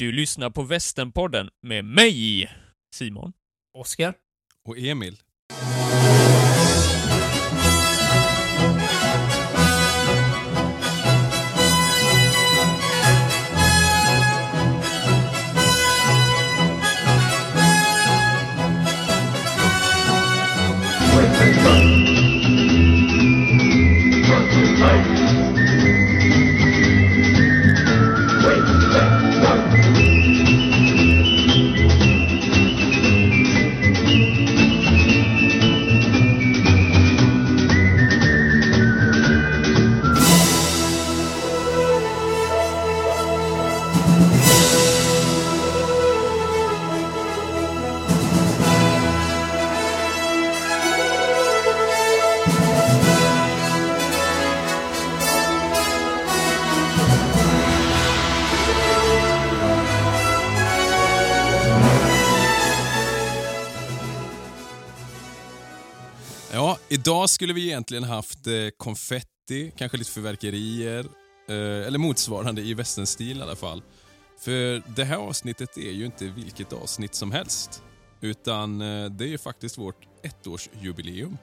Du lyssnar på Västernpodden med mig, Simon. Oskar? Och Emil. Skulle vi egentligen haft eh, konfetti, kanske lite fyrverkerier, eh, eller motsvarande i västernstil i alla fall. För det här avsnittet är ju inte vilket avsnitt som helst. Utan eh, det är ju faktiskt vårt ettårsjubileum.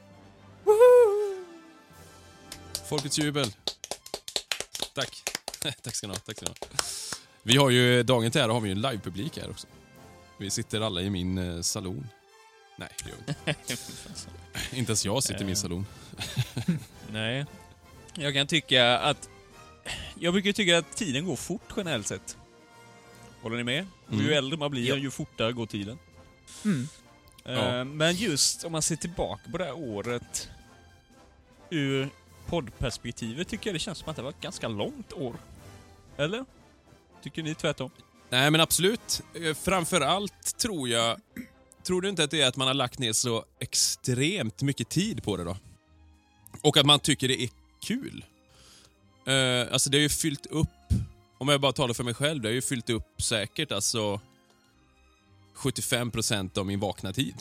Folkets jubel. Tack. tack ska ni ha. Tack ska ni ha. Vi har ju, dagen till ära har vi ju en livepublik här också. Vi sitter alla i min eh, salon. Nej, det gör vi inte. Inte ens jag sitter i min salon. Nej. Jag kan tycka att... Jag brukar tycka att tiden går fort generellt sett. Håller ni med? Mm. Ju äldre man blir, Ja. ju fortare går tiden. Mm. Eh, Ja. Men just om man ser tillbaka på det här året ur poddperspektivet tycker jag det känns som att det var ett ganska långt år. Eller? Tycker ni tvärtom? Nej, men absolut. Eh, Framför allt tror jag... Tror du inte att det är att man har lagt ner så extremt mycket tid på det då? Och att man tycker det är kul. Eh, alltså det har ju fyllt upp, om jag bara talar för mig själv, det har ju fyllt upp säkert alltså 75% av min vakna tid.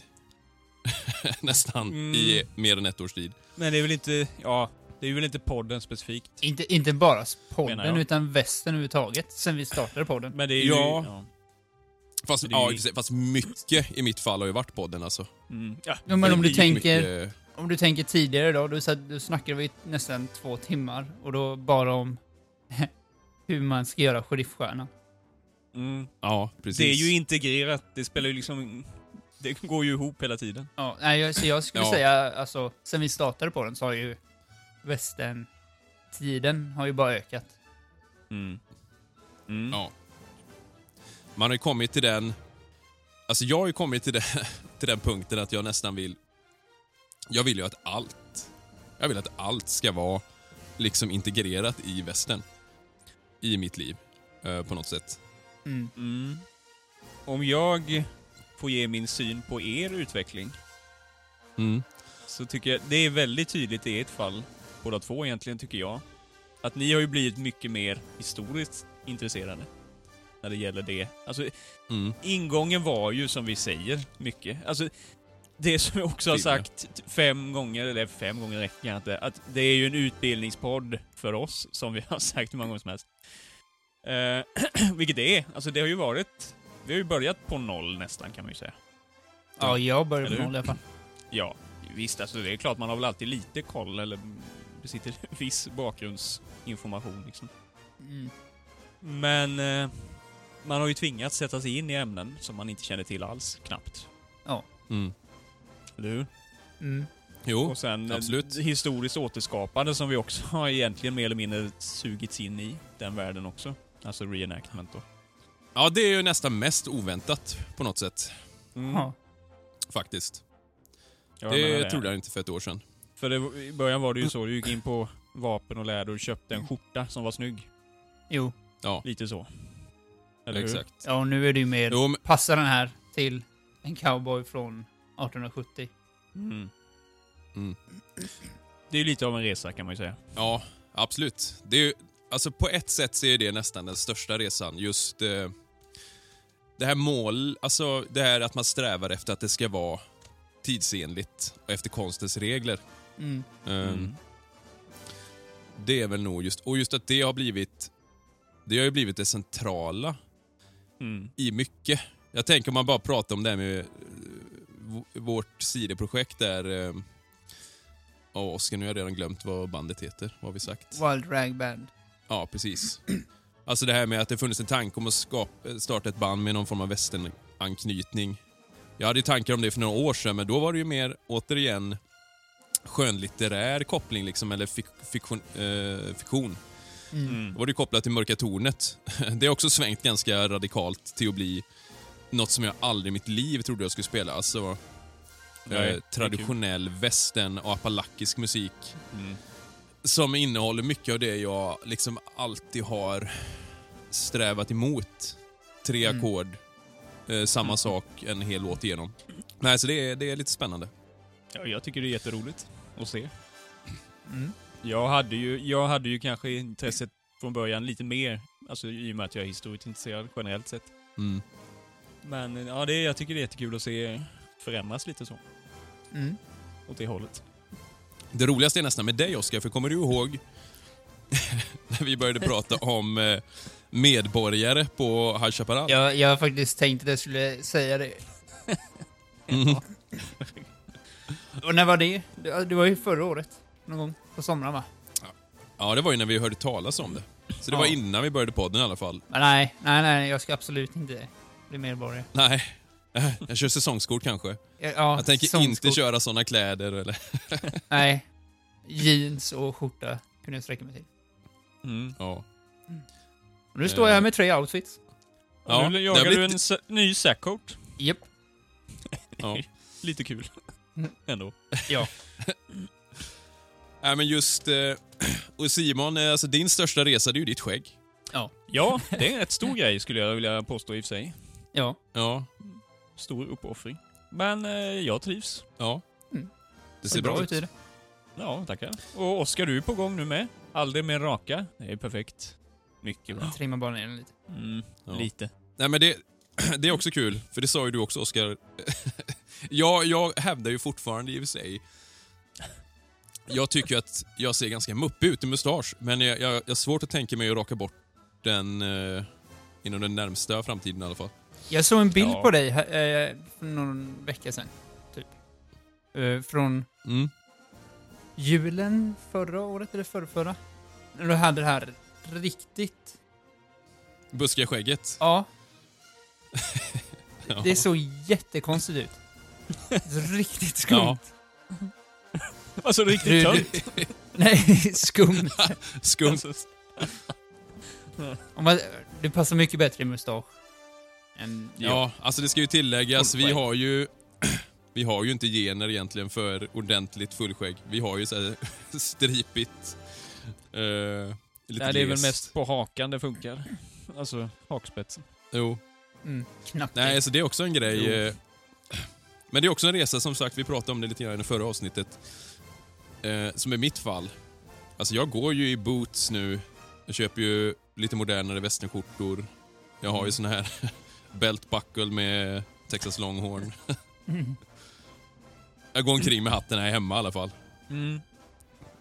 Nästan, Mm. i mer än ett års tid. Men det är väl inte, ja, det är väl inte podden specifikt. Inte, inte bara podden, utan västern överhuvudtaget, sen vi startade podden. Men det är ju... Ja. Fast, Det är- ja, fast mycket i mitt fall har ju varit podden alltså. Mm. ja. Ja, men om du tänker, mycket- om du tänker tidigare då, då, så- då snackade vi nästan två timmar, och då bara om hur man ska göra sheriffstjärnan. Mm. Ja, precis. Det är ju integrerat, det spelar ju liksom... Det går ju ihop hela tiden. Ja, nej, jag- så jag skulle Ja. säga, alltså, sen vi startade på den så har ju västern-tiden har ju bara ökat. Mm. Mm. Ja. Man har ju kommit till den... Alltså jag har ju kommit till den, till den punkten att jag nästan vill... Jag vill ju att allt... Jag vill att allt ska vara liksom integrerat i västern. I mitt liv. eh, på något sätt. Mm. Mm. Om jag får ge min syn på er utveckling Mm. så tycker jag det är väldigt tydligt i ert fall, båda två egentligen, tycker jag. Att ni har ju blivit mycket mer historiskt intresserade. När det gäller det. Alltså, Mm. ingången var ju som vi säger, mycket. Alltså, det som jag också har sagt fem gånger, eller fem gånger räcker inte, att det är ju en utbildningspodd för oss, som vi har sagt hur många gånger som helst. Eh, vilket det är. Alltså det har ju varit... Vi har ju börjat på noll nästan, kan man ju säga. Ja, jag började Eller på noll i alla fall. Ja, visst, alltså det är klart man har väl alltid lite koll, eller besitter viss bakgrundsinformation liksom. Mm. Men eh, man har ju tvingats sätta sig in i ämnen som man inte känner till alls, knappt. Mm. Eller hur? Mm. Jo, Och sen eh, absolut. historiskt återskapande som vi också har egentligen mer eller mindre sugits in i den världen också. Alltså reenactment då. ja det är ju nästan mest oväntat på något sätt. Mm. Ja. Faktiskt. Jag det trodde jag inte för ett år sedan. För det, i början var det ju så, du gick in på vapen och läder och köpte en skjorta som var snygg. Jo. Ja, Lite så. Eller hur? exakt. Ja, och nu är det ju mer, Jo, men, passar den här till en cowboy från 1870? Mm. mm. Det är ju lite av en resa kan man ju säga. Ja, absolut. Det är ju, alltså på ett sätt så är det nästan den största resan. Just eh, det här mål, alltså det här att man strävar efter att det ska vara tidsenligt och efter konstens regler. Mm. Mm. Det är väl nog just, och just att det har blivit, det har ju blivit det centrala Mm. i mycket. Jag tänker om man bara pratar om det här med eh, vårt sidoprojekt där... Ja, Oskar, nu har jag redan glömt vad bandet heter. Vad har vi sagt? Wild Rag Band. Ja, precis. Alltså det här med att det funnits en tanke om att skapa, starta ett band med någon form av västernanknytning. Jag hade ju tankar om det för några år sedan, men då var det ju mer, återigen, skönlitterär koppling liksom, eller fik fiktion. Eh, fiktion. Mm. Då var det kopplat till Mörka Tornet. Det har också svängt ganska radikalt till att bli något som jag aldrig i mitt liv trodde jag skulle spela. Alltså Nej, eh, traditionell västern och apalakisk musik Mm. som innehåller mycket av det jag liksom alltid har strävat emot. Tre Mm. ackord, eh, samma Mm. sak en hel låt igenom. Nej, så det är, det är lite spännande. Ja, jag tycker det är jätteroligt att se. Mm. Jag hade ju, jag hade ju kanske intresset från början lite mer, alltså i och med att jag är historiskt intresserad generellt sett. Mm. Men ja, det, jag tycker det är jättekul att se förändras lite så, Mm. åt det hållet. Det roligaste är nästan med dig, Oskar, för kommer du ihåg när vi började prata om eh, medborgare på High Chaparral? Jag, jag har faktiskt tänkt att jag skulle säga det. Mm. Och när var det? Det, det var ju förra året. Någon gång på sommaren va? Ja, det var ju när vi hörde talas om det. Så det var Ja. innan vi började podden i alla fall. Men nej, nej, nej, jag ska absolut inte bli medborgare. Nej, jag kör säsongskort kanske. Ja, Ja, Jag tänker inte köra såna kläder eller... Nej. Jeans och skjorta kunde jag sträcka mig till. Mm. Ja. Och nu står jag här med tre outfits. Ja, nu jagar har du blivit- en ny sackcoat. Japp. ja. Lite kul. Mm. Ändå. Ja. Nej men just... Eh, och Simon, eh, alltså din största resa det är ju ditt skägg. Ja, det är en rätt stor grej skulle jag vilja påstå i och för sig. Ja. Ja. Stor uppoffring. Men eh, jag trivs. Ja. Mm. Det Ser bra ut. det. Ja, tackar. Och Oskar, du är på gång nu med. Aldrig mer raka. Det är perfekt. Mycket bra. Jag trimmar bara ner den lite. Mm, Ja. Lite. Nej men det, det är också kul, för det sa ju du också Oskar. jag, jag hävdar ju fortfarande i och för sig jag tycker att jag ser ganska muppig ut i mustasch, men jag, jag, jag har svårt att tänka mig att raka bort den eh, inom den närmsta framtiden i alla fall. Jag såg en bild Ja. på dig här, eh, för någon vecka sedan. Typ. Eh, från Mm. julen förra året eller förrförra. När du hade det här riktigt... Buskiga skägget. Ja, Ja. det såg jättekonstigt ut. Riktigt skumt. Ja. Alltså riktigt Du- tönt. Nej. Alltså, Om man, det passar mycket bättre i mustasch. Än, Ja, alltså det ska ju tilläggas, vi har ju vi har ju inte gener egentligen för ordentligt fullskägg. Vi har ju så här stripigt, eh, lite Nej, det är väl mest på hakan det funkar. Alltså, hakspetsen. Jo. Mm, knackigt. Nej, så det är också en grej. Jo. eh, Men det är också en resa, som sagt, vi pratade om det lite grann i förra avsnittet. Eh, som är mitt fall. Alltså jag går ju i boots nu. Jag köper ju lite modernare västernskjortor. Jag har ju sån här belt buckle med Texas Longhorn. Mm. Jag går omkring med hatten här hemma i alla fall. Mm.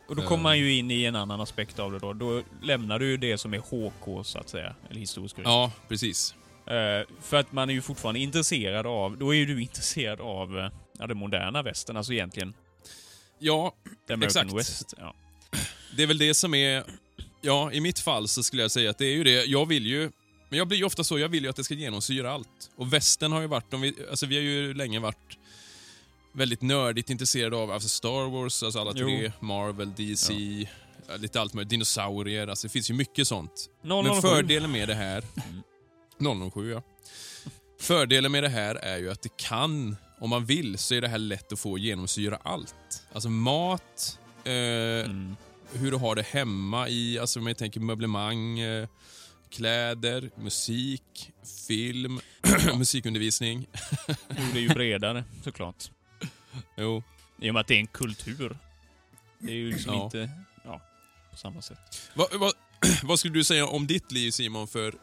Och då kommer man ju in i en annan aspekt av det då. Då lämnar du ju det som är HK, så att säga. Eller historisk. Ja, precis. Eh, för att man är ju fortfarande intresserad av, då är ju du intresserad av eh, ja, den moderna västern, alltså egentligen Ja, Exakt. West. Ja. det är väl det som är... Ja, i mitt fall så skulle jag säga att det är ju det. Jag vill ju... Men jag blir ju ofta så, jag vill ju att det ska genomsyra allt. Och västern har ju varit, om vi, alltså vi har ju länge varit väldigt nördigt intresserade av alltså Star Wars, alltså alla Jo. tre, Marvel, DC, ja, lite allt möjligt, dinosaurier, alltså det finns ju mycket sånt. 007. Men fördelen med det här... Mm. 007 ja. Fördelen med det här är ju att det kan, om man vill, så är det här lätt att få genomsyra allt. Alltså mat, eh, Mm. hur du har det hemma i, alltså om jag tänker möblemang, eh, kläder, musik, film, musikundervisning. Jo, det är ju bredare, såklart. Jo. I och med att det är en kultur. Det är ju liksom Ja. inte, ja, på samma sätt. Vad, vad, vad skulle du säga om ditt liv Simon, för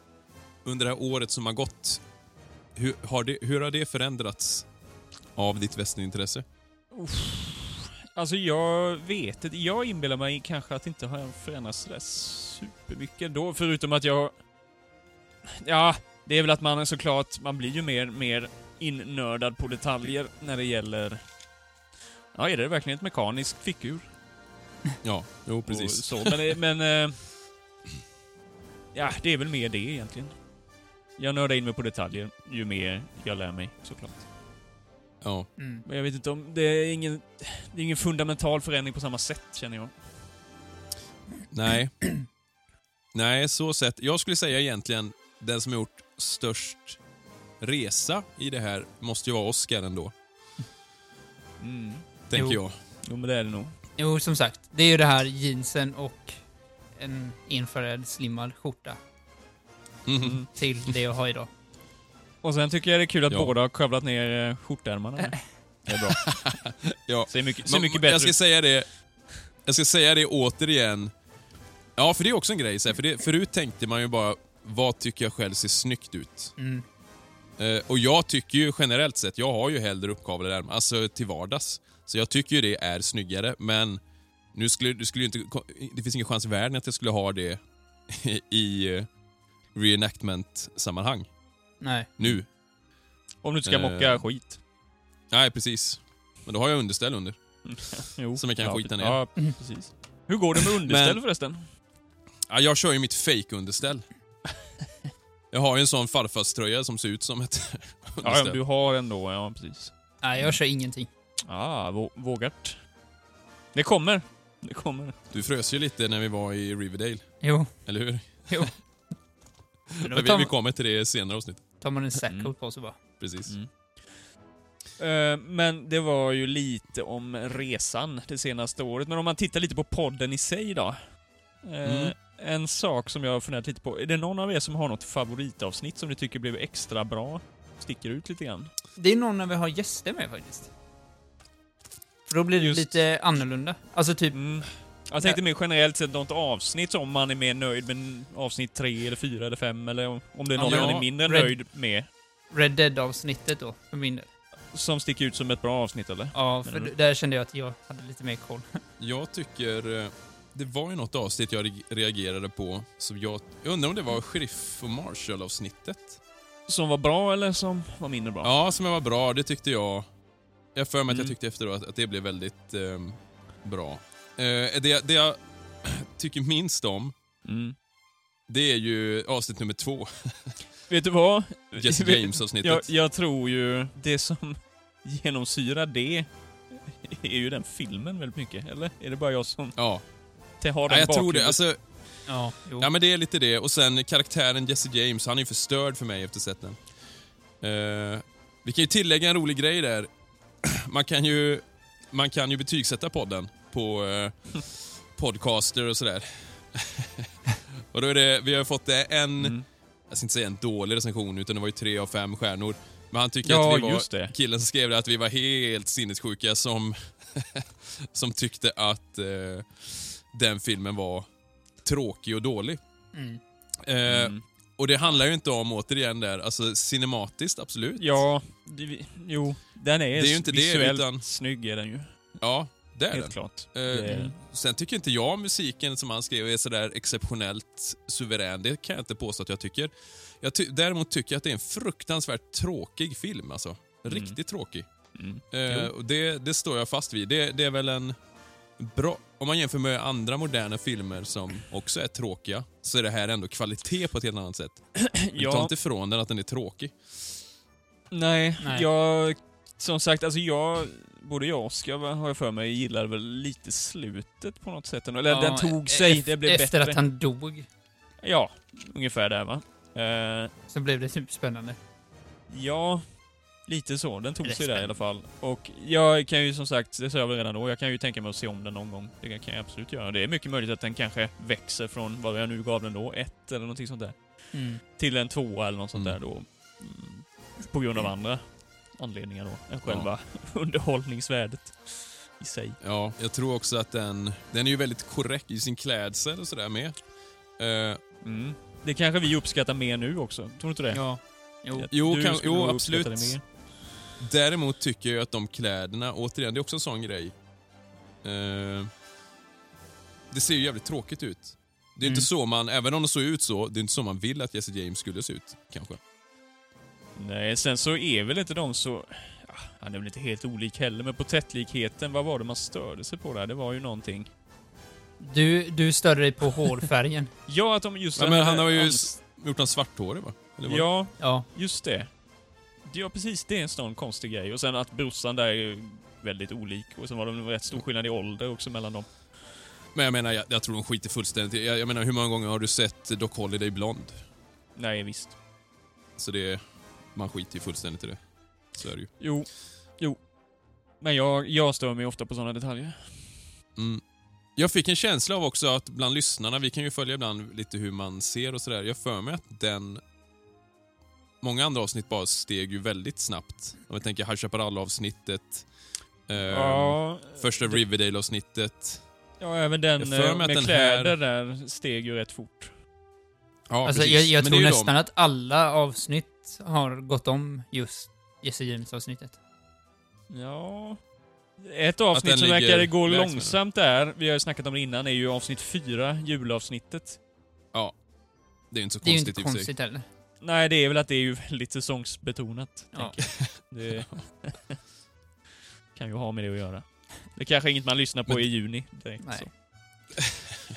under det här året som har gått? Hur har det, hur har det förändrats av ditt västernintresse? Alltså jag vet inte, jag inbillar mig kanske att det inte har förändrats sådär supermycket då, förutom att jag... Ja, Det är väl att man såklart, man blir ju mer, mer innördad på detaljer när det gäller... Ja, är det verkligen ett mekaniskt fickur? Ja, jo Och precis. Så, men, det- men eh, ja, det är väl mer det egentligen. Jag nördar in mig på detaljer ju mer jag lär mig, såklart. Ja. Mm. Men jag vet inte om... Det är ingen, det är ingen fundamental förändring på samma sätt, känner jag. Nej. Nej, så sett. Jag skulle säga egentligen den som har gjort störst resa i det här måste ju vara Oscar ändå, Mm. tänker Jo. jag. Jo, men det är det nog. Jo, som sagt. Det är ju det här jeansen och en infraröd slimmad skjorta. Mm. till det jag har idag. Och sen tycker jag det är kul att Ja. båda har skövlat ner eh, skjortärmarna. Det är bra. Ja. Ser mycket, ser mycket bättre jag ska ut. säga det, jag ska säga det återigen. Ja, för det är också en grej. Så här, för det, förut tänkte man ju bara, vad tycker jag själv ser snyggt ut? Mm. Eh, och jag tycker ju generellt sett, jag har ju hellre uppkavlade ärmar, alltså till vardags. Så jag tycker ju det är snyggare, men nu skulle, du skulle ju inte, det finns ingen chans i världen att jag skulle ha det i eh, reenactment-sammanhang. Nej. Nu. Om du inte ska Eh. mocka skit. Nej, precis. Men då har jag underställ under. Jo. Som jag kan ja, skita ner. Ja, precis. Hur går det med underställ Men- förresten? Ja, jag kör ju mitt fake-underställ. Jag har ju en sån farfarströja som ser ut som ett Ja, underställ. ja, du har ändå, ja precis. Nej, jag kör ingenting. Ah, vå- vågat. Det kommer. Det kommer. Du frös ju lite när vi var i Riverdale, Jo. eller hur? Men Då Vi, vi kommer till det i senare avsnitt. Tar man en sackcoat Mm. på sig bara. Precis. Mm. Eh, Men det var ju lite om resan det senaste året. Men om man tittar lite på podden i sig då. Eh, Mm. En sak som jag har funderat lite på. Är det någon av er som har något favoritavsnitt som ni tycker blev extra bra? Sticker ut lite grann? Det är någon när vi har gäster med faktiskt. För då blir det Just. lite annorlunda. Alltså typ, Mm. Jag tänkte mer generellt sett något avsnitt om man är mer nöjd med avsnitt tre eller fyra eller fem eller om det är någon Ja, man är mindre Red- nöjd med. Red Dead-avsnittet då, för min del. Som sticker ut som ett bra avsnitt eller? Ja, för du? där kände jag att jag hade lite mer koll. Jag tycker... eh, Det var ju något avsnitt jag re- reagerade på som jag... Jag undrar om det var Sheriff och Marshall-avsnittet? Som var bra eller som var mindre bra? Ja, som var bra. Det tyckte jag. Jag för mig att jag Mm. tyckte efteråt att det blev väldigt ehm, bra. Eh, det, det jag tycker minst om, Mm. det är ju avsnitt nummer två. Vet du vad? Jesse James-avsnittet. Jag, jag tror ju det som genomsyrar det är ju den filmen väldigt mycket, eller? Är det bara jag som Ja, har ja den jag tror det. Alltså, Ja, jo. ja, men det är lite det. Och sen karaktären Jesse James, han är ju förstörd för mig efter sett den. Eh, vi kan ju tillägga en rolig grej där. Man kan ju, man kan ju betygsätta podden på eh, podcaster och sådär. och då är det, vi har fått det en, Mm. jag ska inte säga en dålig recension, utan det var ju tre av fem stjärnor. Men han tycker Ja, att vi var, det. killen som skrev det, att vi var helt sinnessjuka som, som tyckte att eh, den filmen var tråkig och dålig. Mm. Eh, Mm. Och det handlar ju inte om, återigen där, alltså cinematiskt, absolut. Ja, det, jo, den är, Det är ju inte det, visuellt utan- snygg är den ju. Ja, det är Helt den. klart. Eh, Det- Sen tycker inte jag musiken som han skrev är sådär exceptionellt suverän. Det kan jag inte påstå att jag tycker. Jag ty däremot tycker jag att det är en fruktansvärt tråkig film. Alltså. Riktigt tråkig. Mm. Eh, och det, det står jag fast vid. Det, det är väl en bra... Om man jämför med andra moderna filmer som också är tråkiga, så är det här ändå kvalitet på ett helt annat sätt. Men Ta Ja, inte ifrån den att den är tråkig. nej, Nej. jag... Som sagt, alltså jag... Både jag och Oskar har jag för mig gillade väl lite slutet på något sätt. Eller Ja, den tog sig, ef- det blev Efter bättre. att han dog, Ja, ungefär där va. Eh, så blev det typ spännande. Ja, lite så. Den tog sig där i alla fall. Och jag kan ju som sagt, det sa jag väl redan då, jag kan ju tänka mig att se om den någon gång. Det kan jag absolut göra. Det är mycket möjligt att den kanske växer från vad jag nu gav den då, ett eller någonting sånt där, Mm. till en tvåa eller något sånt Mm. där då. Mm, på grund av andra anledningar då, än själva underhållningsvärdet i sig. Ja, jag tror också att den, den är ju väldigt korrekt i sin klädsel och sådär med. Eh, Mm. Det kanske vi uppskattar mer nu också, tror du inte det? Ja. Jo. Jag- Jo, kan- jo, absolut. Däremot tycker jag att de kläderna, återigen, det är också en sån grej. Eh, det ser ju jävligt tråkigt ut. Det är Mm. inte så man, även om det såg ut så, det är inte så man vill att Jesse James skulle se ut, kanske. Nej, sen så är väl inte de så... Ja, han är väl inte helt olik heller, men porträttlikheten, vad var det man störde sig på där? Det var ju någonting. Du, du störde dig på hårfärgen. Ja, att de just... Ja, men han har ju ans- gjort en svarthårig va? Ja, Ja. just det. Ja, precis. Det är en sån konstig grej. Och sen att brorsan där är ju väldigt olik. Och sen var det rätt stor skillnad i ålder också mellan dem. Men jag menar, jag, jag tror de skiter fullständigt i- jag, jag menar, hur många gånger har du sett Doc Holliday blond? Nej, visst. Så det... Man skiter ju fullständigt i det. Så är det ju. Jo. Jo. Men jag, jag stör mig ofta på såna detaljer. Mm. Jag fick en känsla av också att bland lyssnarna, vi kan ju följa ibland lite hur man ser och sådär. Jag för mig att den... Många andra avsnitt bara steg ju väldigt snabbt. Om jag tänker High Chaparral-avsnittet. Eh, Ja, Första det- Riverdale-avsnittet. ja, även den eh, med den kläder här- där steg ju rätt fort. Ja, Alltså, precis. jag, jag tror nästan att alla avsnitt har gått om just Jesse James-avsnittet. Ja... Ett avsnitt som verkar gå långsamt där, vi har ju snackat om det innan, är ju avsnitt 4, julavsnittet. De, det är ju inte så Det är ju konstigt inte konstigt heller. Nej, det är väl att det är ju väldigt säsongsbetonat. Ja. Det kan ju ha med det att göra. Det kanske är inget man lyssnar på Men- i juni direkt. Nej. Så.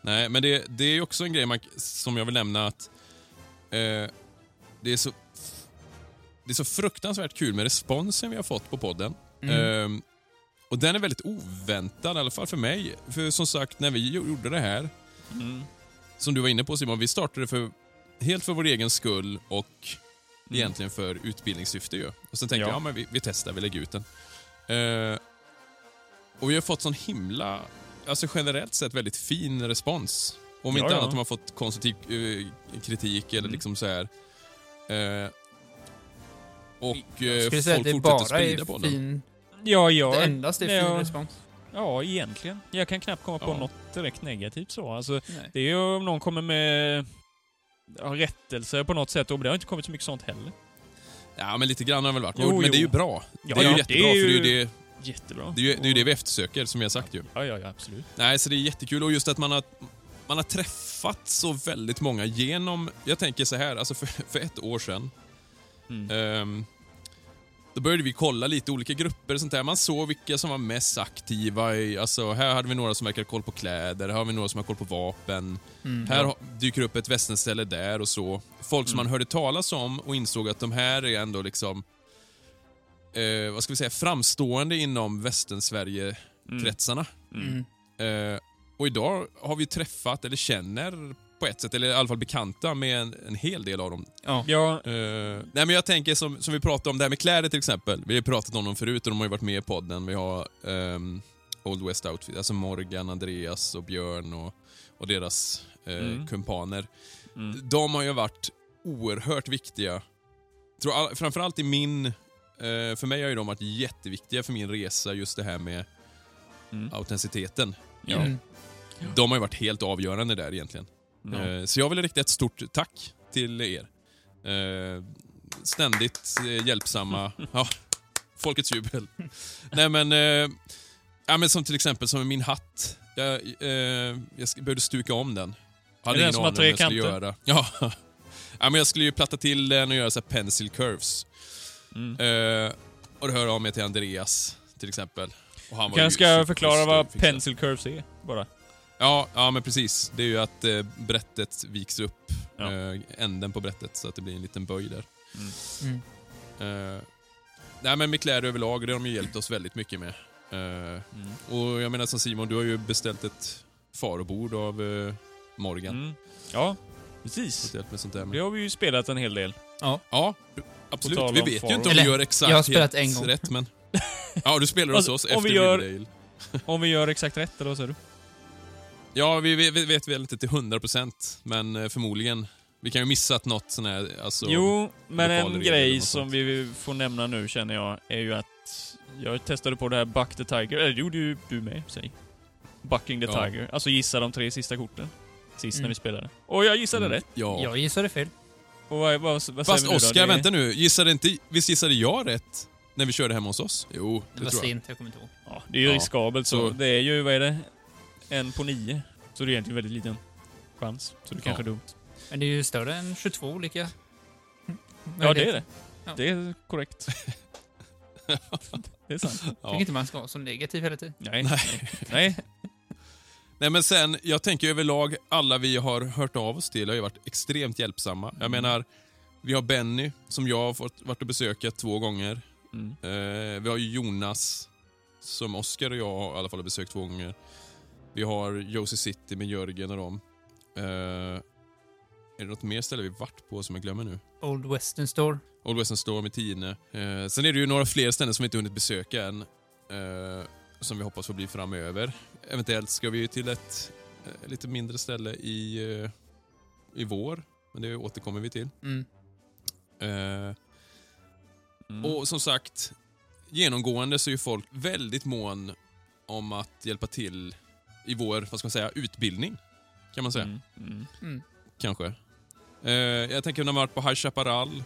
Nej, men det, det är ju också en grej man, som jag vill nämna att eh, det, är så, det är så fruktansvärt kul med responsen vi har fått på podden. Mm. Ehm, och den är väldigt oväntad, i alla fall för mig. För som sagt, när vi gjorde det här, Mm. som du var inne på Simon, vi startade för, helt för vår egen skull och Mm. egentligen för utbildningssyfte ju. Och sen tänkte Ja. jag, ja men vi, vi testar, vi lägger ut den. Eh, och vi har fått sån himla, alltså generellt sett väldigt fin respons. Om Ja, inte ja. annat har man fått konstruktiv eh, kritik eller Mm. liksom så här. Eh, och Jag eh, skulle säga att folk det fortsätter bara sprida är på den. fin... Ja, ja. Det endast är fin ja. respons. Ja, egentligen. Jag kan knappt komma på Ja. något direkt negativt så. Alltså, Nej. det är ju om någon kommer med ja, rättelser på något sätt, och det har inte kommit så mycket sånt heller. Ja, men lite grann har det väl varit. Jo, men det är jo. ju bra. Ja, det är ju ja, jättebra, det är för det är ju- ju det, Jättebra. det, är ju, det, är ju det vi eftersöker, som jag sagt ju. Ja, ja, ja, absolut. Nej, så det är jättekul och just att man har, man har träffat så väldigt många genom, jag tänker så här, alltså för, för ett år sedan, Mm. ehm, då började vi kolla lite olika grupper och sånt där. Man såg vilka som var mest aktiva i, alltså här hade vi några som verkade ha koll på kläder, här har vi några som har koll på vapen. Mm. Här dyker upp ett västernställe där och så. Folk som Mm. man hörde talas om och insåg att de här är ändå liksom, eh, vad ska vi säga, framstående inom västern-Sverige-kretsarna. Mm. Mm. Eh, och idag har vi träffat, eller känner på ett sätt, eller i alla fall bekanta med en, en hel del av dem. Ja. Ja, Eh, nej men jag tänker som, som vi pratade om det här med kläder till exempel. Vi har ju pratat om dem förut och de har ju varit med i podden. Vi har ehm, Old West Outfit, alltså Morgan, Andreas och Björn och, och deras eh, Mm. kumpaner. mm. De har ju varit oerhört viktiga. Tror all, framförallt i min... Eh, för mig har ju de varit jätteviktiga för min resa, just det här med Mm. autenticiteten. Ja. Mm. De har ju varit helt avgörande där egentligen. Eh, Så jag vill rikta ett stort tack till er. Eh, Ständigt eh, hjälpsamma. Ja, folkets jubel. Nej men, ja, men som till exempel som min hatt. Jag, jag behövde stuka om den. Hade Är det ingen som aning om jag skulle? Göra. Ja. ja, men jag skulle ju platta till den och göra så pencil curves. Mm. Och det hör av mig till Andreas till exempel. Och han Kanske ska jag förklara vad pencil curves är, bara. Ja, ja, men precis. Det är ju att eh, brättet viks upp, Ja. eh, änden på brättet, så att det blir en liten böj där. Mm. Eh, nej, men med kläder överlag, det har de ju hjälpt oss väldigt mycket med. Eh, Mm. och jag menar som Simon, du har ju beställt ett farobord av eh, Morgan. Mm. Ja, precis. med sånt där. Det Men, har vi ju spelat en hel del. ja, På absolut. Vi vet ju faro. inte om Eller, vi gör exakt jag har spelat helt en gång. rätt, men... Ja, du spelar hos Alltså, oss om efter vi gör-. Om vi gör exakt rätt, eller vad säger du? Ja, vi, vet väl inte till 100% men eh, förmodligen. Vi kan ju missat något sån här, alltså... jo, men en grej som sånt. vi får nämna nu känner jag, är ju att jag testade på det här Buck the Tiger, eller det gjorde ju du med, säg. Bucking the Ja. Tiger. Alltså gissa de tre sista korten. Sist när Mm. vi spelade. Och jag gissade Mm, rätt. Ja. Jag gissade fel. Och vad, vad, vad Fast? Oskar, Det- vänta nu. Gissade inte, visst gissade jag rätt när vi körde hemma hos oss? Jo, Det det, var tror jag. sent, jag kommer inte ihåg. Ja, det är ju Ja, riskabelt så. så- Det är ju, vad är det? En på nio. Så det är egentligen väldigt liten chans. Så det kanske Ja. är dumt. Men det är ju större än 22 olika Ja, det är det. Ja. Det är korrekt. det är sant. Jag Ja. tycker inte man ska vara så negativ hela tiden. Nej. Nej. Nej men sen, jag tänker överlag, alla vi har hört av oss till har ju varit extremt hjälpsamma. Jag menar, vi har Benny som jag har fått, varit och besöka två gånger. Mm. Eh, vi har ju Jonas som Oskar och jag har i alla fall har besökt två gånger. Vi har Josie City med Jörgen och dem. Eh, är det något mer ställe vi varit på som jag glömmer nu? Old Western Store. Old Western Store med Tine. Eh, sen är det ju några fler ställen som vi inte hunnit besöka än. Eh, som vi hoppas får bli framöver. Eventuellt ska vi ju till ett lite mindre ställe i, i vår. Men det återkommer vi till. Mm. Mm. och som sagt, genomgående så är ju folk väldigt mån om att hjälpa till i vår, vad ska man säga, utbildning. Kan man säga, Mm. Mm. Mm. kanske. Eh, jag tänker när man varit på High Chaparral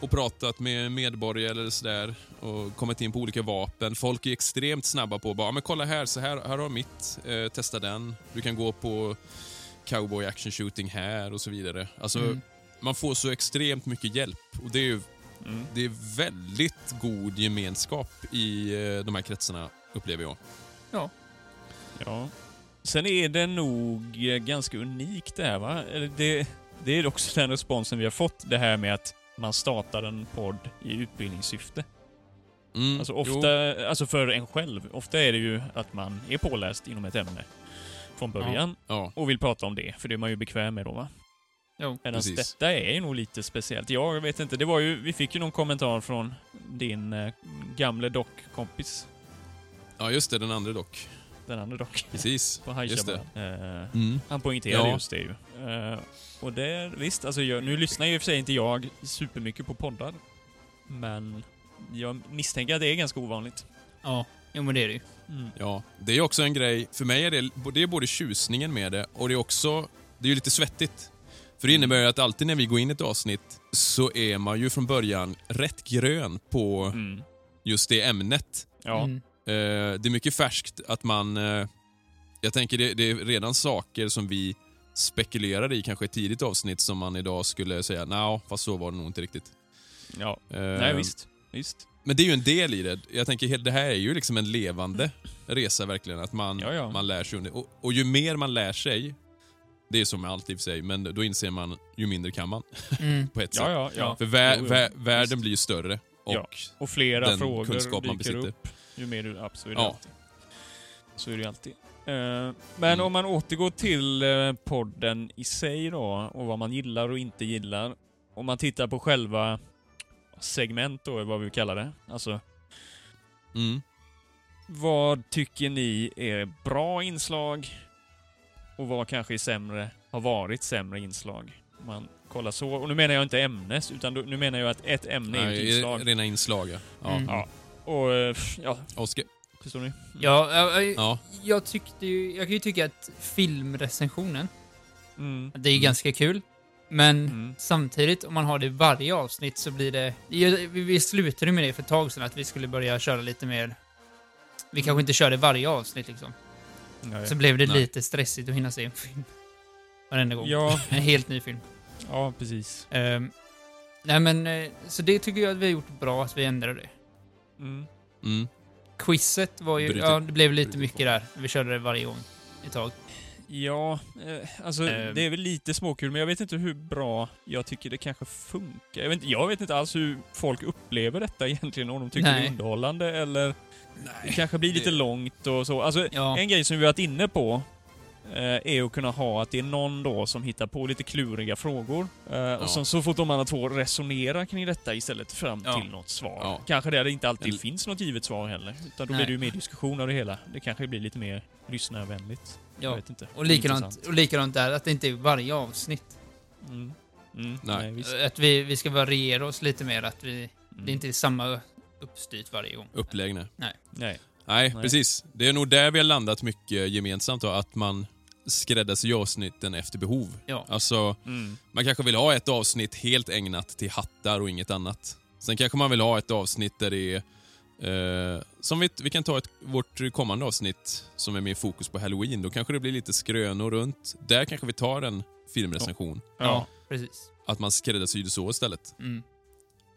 och pratat med medborgare eller sådär och kommit in på olika vapen. Folk är extremt snabba på att bara, "Ja, men kolla här, så här, här har mitt, eh, testa den. Du kan gå på cowboy action shooting här och så vidare. Alltså, Mm. man får så extremt mycket hjälp och det är ju Mm. det är väldigt god gemenskap i eh, de här kretsarna, upplever jag. Ja. Sen är det nog eh, ganska unikt det här va? Eller det, det är också den responsen vi har fått, det här med att man startar en podd i utbildningssyfte. Mm, Alltså jo. ofta, alltså för en själv, ofta är det ju att man är påläst inom ett ämne från början Ja, och vill prata om det, för det är man ju bekväm med då va? Jo. Medan Precis. detta är ju nog lite speciellt. Jag vet inte, det var ju, vi fick ju någon kommentar från din eh, gamle dockkompis, ja, just det. Den andra dock. Den andra dock, Precis. på Just det. Eh, Mm. Han poängterade Ja. just det ju. Eh, och det, visst, alltså jag, nu lyssnar ju i och för sig inte jag supermycket på poddar. Men jag misstänker att det är ganska ovanligt. Ja, jo men det är det ju. Mm. Ja, det är också en grej. För mig är det, det är både tjusningen med det och det är också, det är ju lite svettigt. För det innebär ju att alltid när vi går in i ett avsnitt så är man ju från början rätt grön på Mm. just det ämnet. Ja. Mm. Eh, det är mycket färskt att man... Eh, jag tänker det, det är redan saker som vi spekulerade i kanske i ett tidigt avsnitt som man idag skulle säga nej, fast så var det nog inte riktigt. ja. Eh, Nej, visst. Visst. Men det är ju en del i det. Jag tänker det här är ju liksom en levande resa verkligen. Att man, Ja, ja. man lär sig under. Och, och ju mer man lär sig, det är som med allt i och för sig, men då inser man ju mindre kan man Mm. på ett sätt. ja, ja. För vä- Jo, jo, vä- världen blir ju större och Ja. Och flera den frågor kunskap man besitter. upp. Ju mer du... Absolut, så är det Ja. alltid. Så är det alltid. Eh, men Mm. om man återgår till eh, podden i sig då, och vad man gillar och inte gillar. Om man tittar på själva segment då, vad vi kallar det. Alltså, Mm. vad tycker ni är bra inslag? Och vad kanske är sämre, har varit sämre inslag? Om man kollar så. Och nu menar jag inte ämnes, utan nu menar jag att ett ämne är ju ett Nej, inslag. Rena inslag, ja. ja. Mm. Ja. Och, eh, ja, Oskar? förstår ni? Ja, jag, jag, Ja. jag tyckte ju, jag kan ju tycka att filmrecensionen, Mm. det är Mm. ganska kul. Men Mm. samtidigt, om man har det i varje avsnitt så blir det... Vi, vi slutade med det för ett tag sedan, att vi skulle börja köra lite mer... Vi kanske inte kör det varje avsnitt liksom. Nej. Så blev det Nej. lite stressigt att hinna se en film. Varenda gång. Ja, En helt ny film. ja, precis. Ehm, nej men, eh, så det tycker jag att vi har gjort bra, att vi ändrade det. Mm. Mm. Quizet var ju, ja det blev lite mycket på. där. Vi körde det varje gång. Ett tag. Ja, eh, alltså Ehm. det är väl lite småkul, men jag vet inte hur bra jag tycker det kanske funkar. Jag vet, inte- jag vet inte alls hur folk upplever detta egentligen, om de tycker det Nej. är underhållande eller det Nej. kanske blir lite det- långt och så. Alltså, Ja. en grej som vi varit inne på eh, är att kunna ha att det är någon då som hittar på lite kluriga frågor. Eh, Och sen så får de andra två resonera kring detta istället fram Ja. till något svar. Ja. Kanske där det inte alltid En- finns något givet svar heller. Utan då Nej. blir det ju mer diskussion av det hela. Det kanske blir lite mer lyssnarvänligt. Jag ja. vet inte. Och likadant, Intressant. och likadant där, att det inte är varje avsnitt. Mm. Mm. Nej. Nej. Att vi, vi ska variera oss lite mer, att vi, Mm. det är inte samma uppstyrt varje gång. Upplägg, nej. Nej. Nej, Nej. precis. Det är nog där vi har landat mycket gemensamt då, att man skräddarsyr avsnitten efter behov. Ja. Alltså, Mm. man kanske vill ha ett avsnitt helt ägnat till hattar och inget annat. Sen kanske man vill ha ett avsnitt där det är Eh, som vi, vi kan ta ett, vårt kommande avsnitt som är mer fokus på halloween. Då kanske det blir lite skrönor runt. Där kanske vi tar en filmrecension. Ja. precis. Att man skräddarsyr så istället. Mm.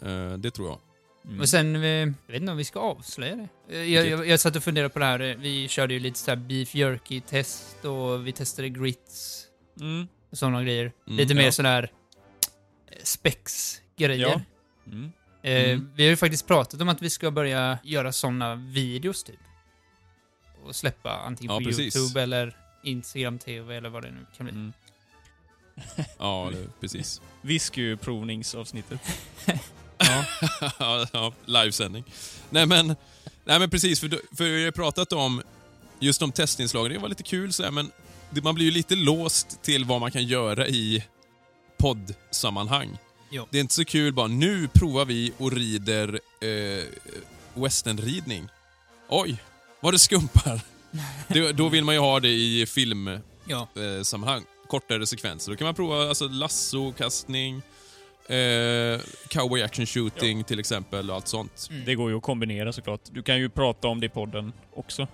Eh, det tror jag. Mm. Och sen, eh, jag vet inte om vi ska avslöja det. Eh, Jag, jag, jag satt och funderade på det här, eh, vi körde ju lite såhär beef jerky-test och vi testade grits Mm. och sådana grejer. Mm, lite mer ja. sådär eh, spex-grejer. Ja. Mm. Eh, Mm. Vi har ju faktiskt pratat om att vi ska börja göra sådana videos typ. Och släppa antingen Ja, på precis. YouTube eller Instagram TV eller vad det nu kan bli. Mm. Ja, det, precis. Whiskyprovningsavsnittet. Ja. livesändning. Nej men, nej men precis, för, för vi har ju pratat om just de testinslagen, det var lite kul så här, men man blir ju lite låst till vad man kan göra i poddsammanhang. Jo. Det är inte så kul bara, nu provar vi och rider eh, westernridning. Oj, vad det skumpar. det, då vill man ju ha det i filmsammanhang. ja. kortare sekvenser. Då kan man prova alltså, lassokastning, eh, cowboy action shooting till exempel och allt sånt. Mm. Det går ju att kombinera såklart. Du kan ju prata om det i podden också.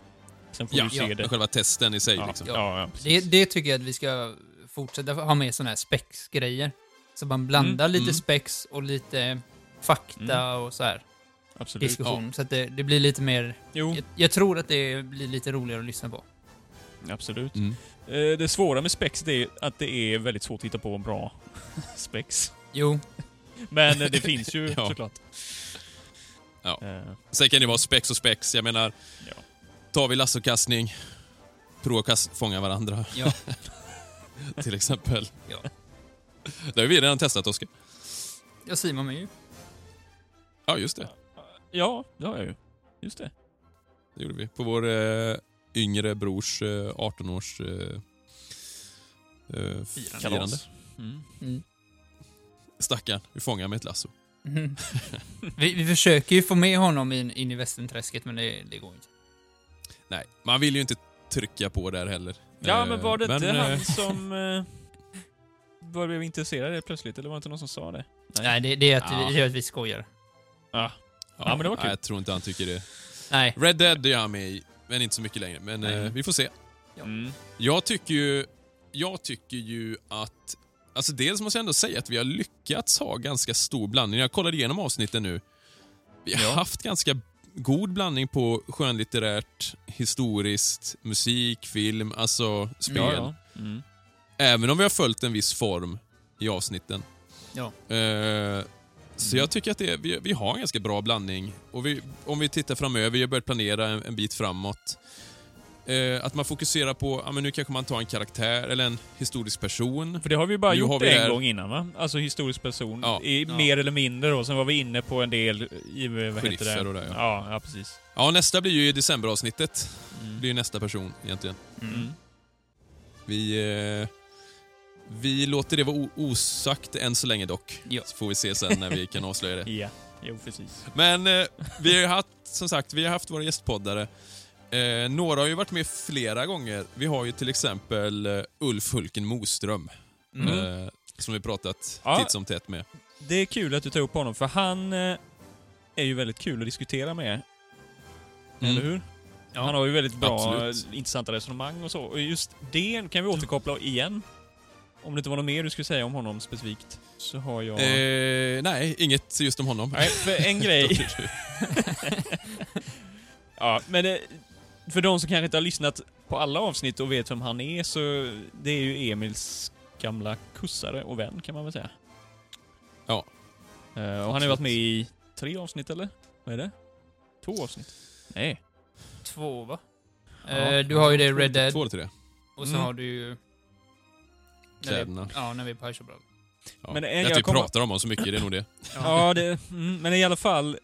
Sen får Ja, du se ja, det. själva testen i sig. Ja, Liksom. ja, ja, Det, det tycker jag att vi ska fortsätta ha med sådana här spex-grejer. Så man blandar Mm, lite mm. spex och lite fakta och så här Absolut. diskussion. Så att det, det blir lite mer... Jo, Jag, jag tror att det blir lite roligare att lyssna på. absolut. Mm. Eh, Det svåra med spex det är att det är väldigt svårt att hitta på bra spex. Jo, Men det finns ju Ja. såklart. Ja. Eh, Sen kan det vara spex och spex. Jag menar, Ja. tar vi lassokastning, prova att kast, fånga varandra ja. till exempel. Ja. Det har vi redan testat, Oskar. Jag Simon med ju. Ja, just det. Ja, det har jag ju. Just det. Det gjorde vi. På vår eh, yngre brors eh, 18-års eh, eh, firande. Kalas. Mm. Mm. Stackarn, vi fångar med ett lasso. Mhm. vi, vi försöker ju få med honom in, in i västernträsket, men det, det går inte. Nej, man vill ju inte trycka på där heller. Ja, Eh, men var det inte eh, han som eh, var blev intresserad plötsligt? Eller var det inte någon som sa det? Nej, det, det, är att Ja. det är att vi skojar. Ja. Ja, Ja, men det var kul. Nej, jag tror inte han tycker det. Nej. Red Dead är han med i, men inte så mycket längre. Men eh, vi får se. Ja. Mm. Jag tycker ju, jag tycker ju att... Alltså dels måste jag ändå säga att vi har lyckats ha ganska stor blandning. Jag kollade igenom avsnitten nu. Vi har Ja. haft ganska god blandning på skönlitterärt, historiskt, musik, film, alltså spel. Ja, ja. Mm. Även om vi har följt en viss form i avsnitten. Ja. Eh, så jag tycker att det, vi, vi har en ganska bra blandning. Och vi, om vi tittar framöver, vi har börjat planera en, en bit framåt. Eh, att man fokuserar på, ja men nu kanske man tar en karaktär eller en historisk person. För det har vi bara Nu gjort vi en där- gång innan va? Alltså historisk person. Ja. I, Ja. Mer eller mindre då. Sen var vi inne på en del i, vad heter det? och det, ja. ja. Ja, precis. Ja, nästa blir ju i decemberavsnittet. Mm. Det blir ju nästa person egentligen. Mm. Vi, eh, vi låter det vara osagt än så länge dock. Ja. Så får vi se sen när vi kan avslöja det. Ja, jo precis. Men eh, vi har ju haft, som sagt, vi har haft våra gästpoddare. Eh, några har ju varit med flera gånger. Vi har ju till exempel eh, Ulf Hulken Moström. Mm. Eh, som vi pratat Ja. titt som tätt med. Det är kul att du tar upp honom, för han eh, är ju väldigt kul att diskutera med. Mm. Eller hur? Ja. Han har ju väldigt bra, Absolut. eh, intressanta resonemang och så. Och just det kan vi återkoppla igen. Om det inte var något mer du skulle säga om honom specifikt, så har jag... Eh, nej, inget just om honom. Nej, för en grej... ja, men det, för de som kanske inte har lyssnat på alla avsnitt och vet vem han är, så det är ju Emils gamla kussare och vän, kan man väl säga. Ja. Eh, och han har ju varit med i tre avsnitt, eller? Vad är det? Två avsnitt? Nej. Två, va? Ja. Eh, du har ju det Red Dead, Två eller tre. och så Mm. har du ju... vi- Kläderna. Ja, när vi är på High. Ja. Men en- jag jag typ kommer- pratar om honom så mycket, det är nog det. Ja, det, mm, men i alla fall,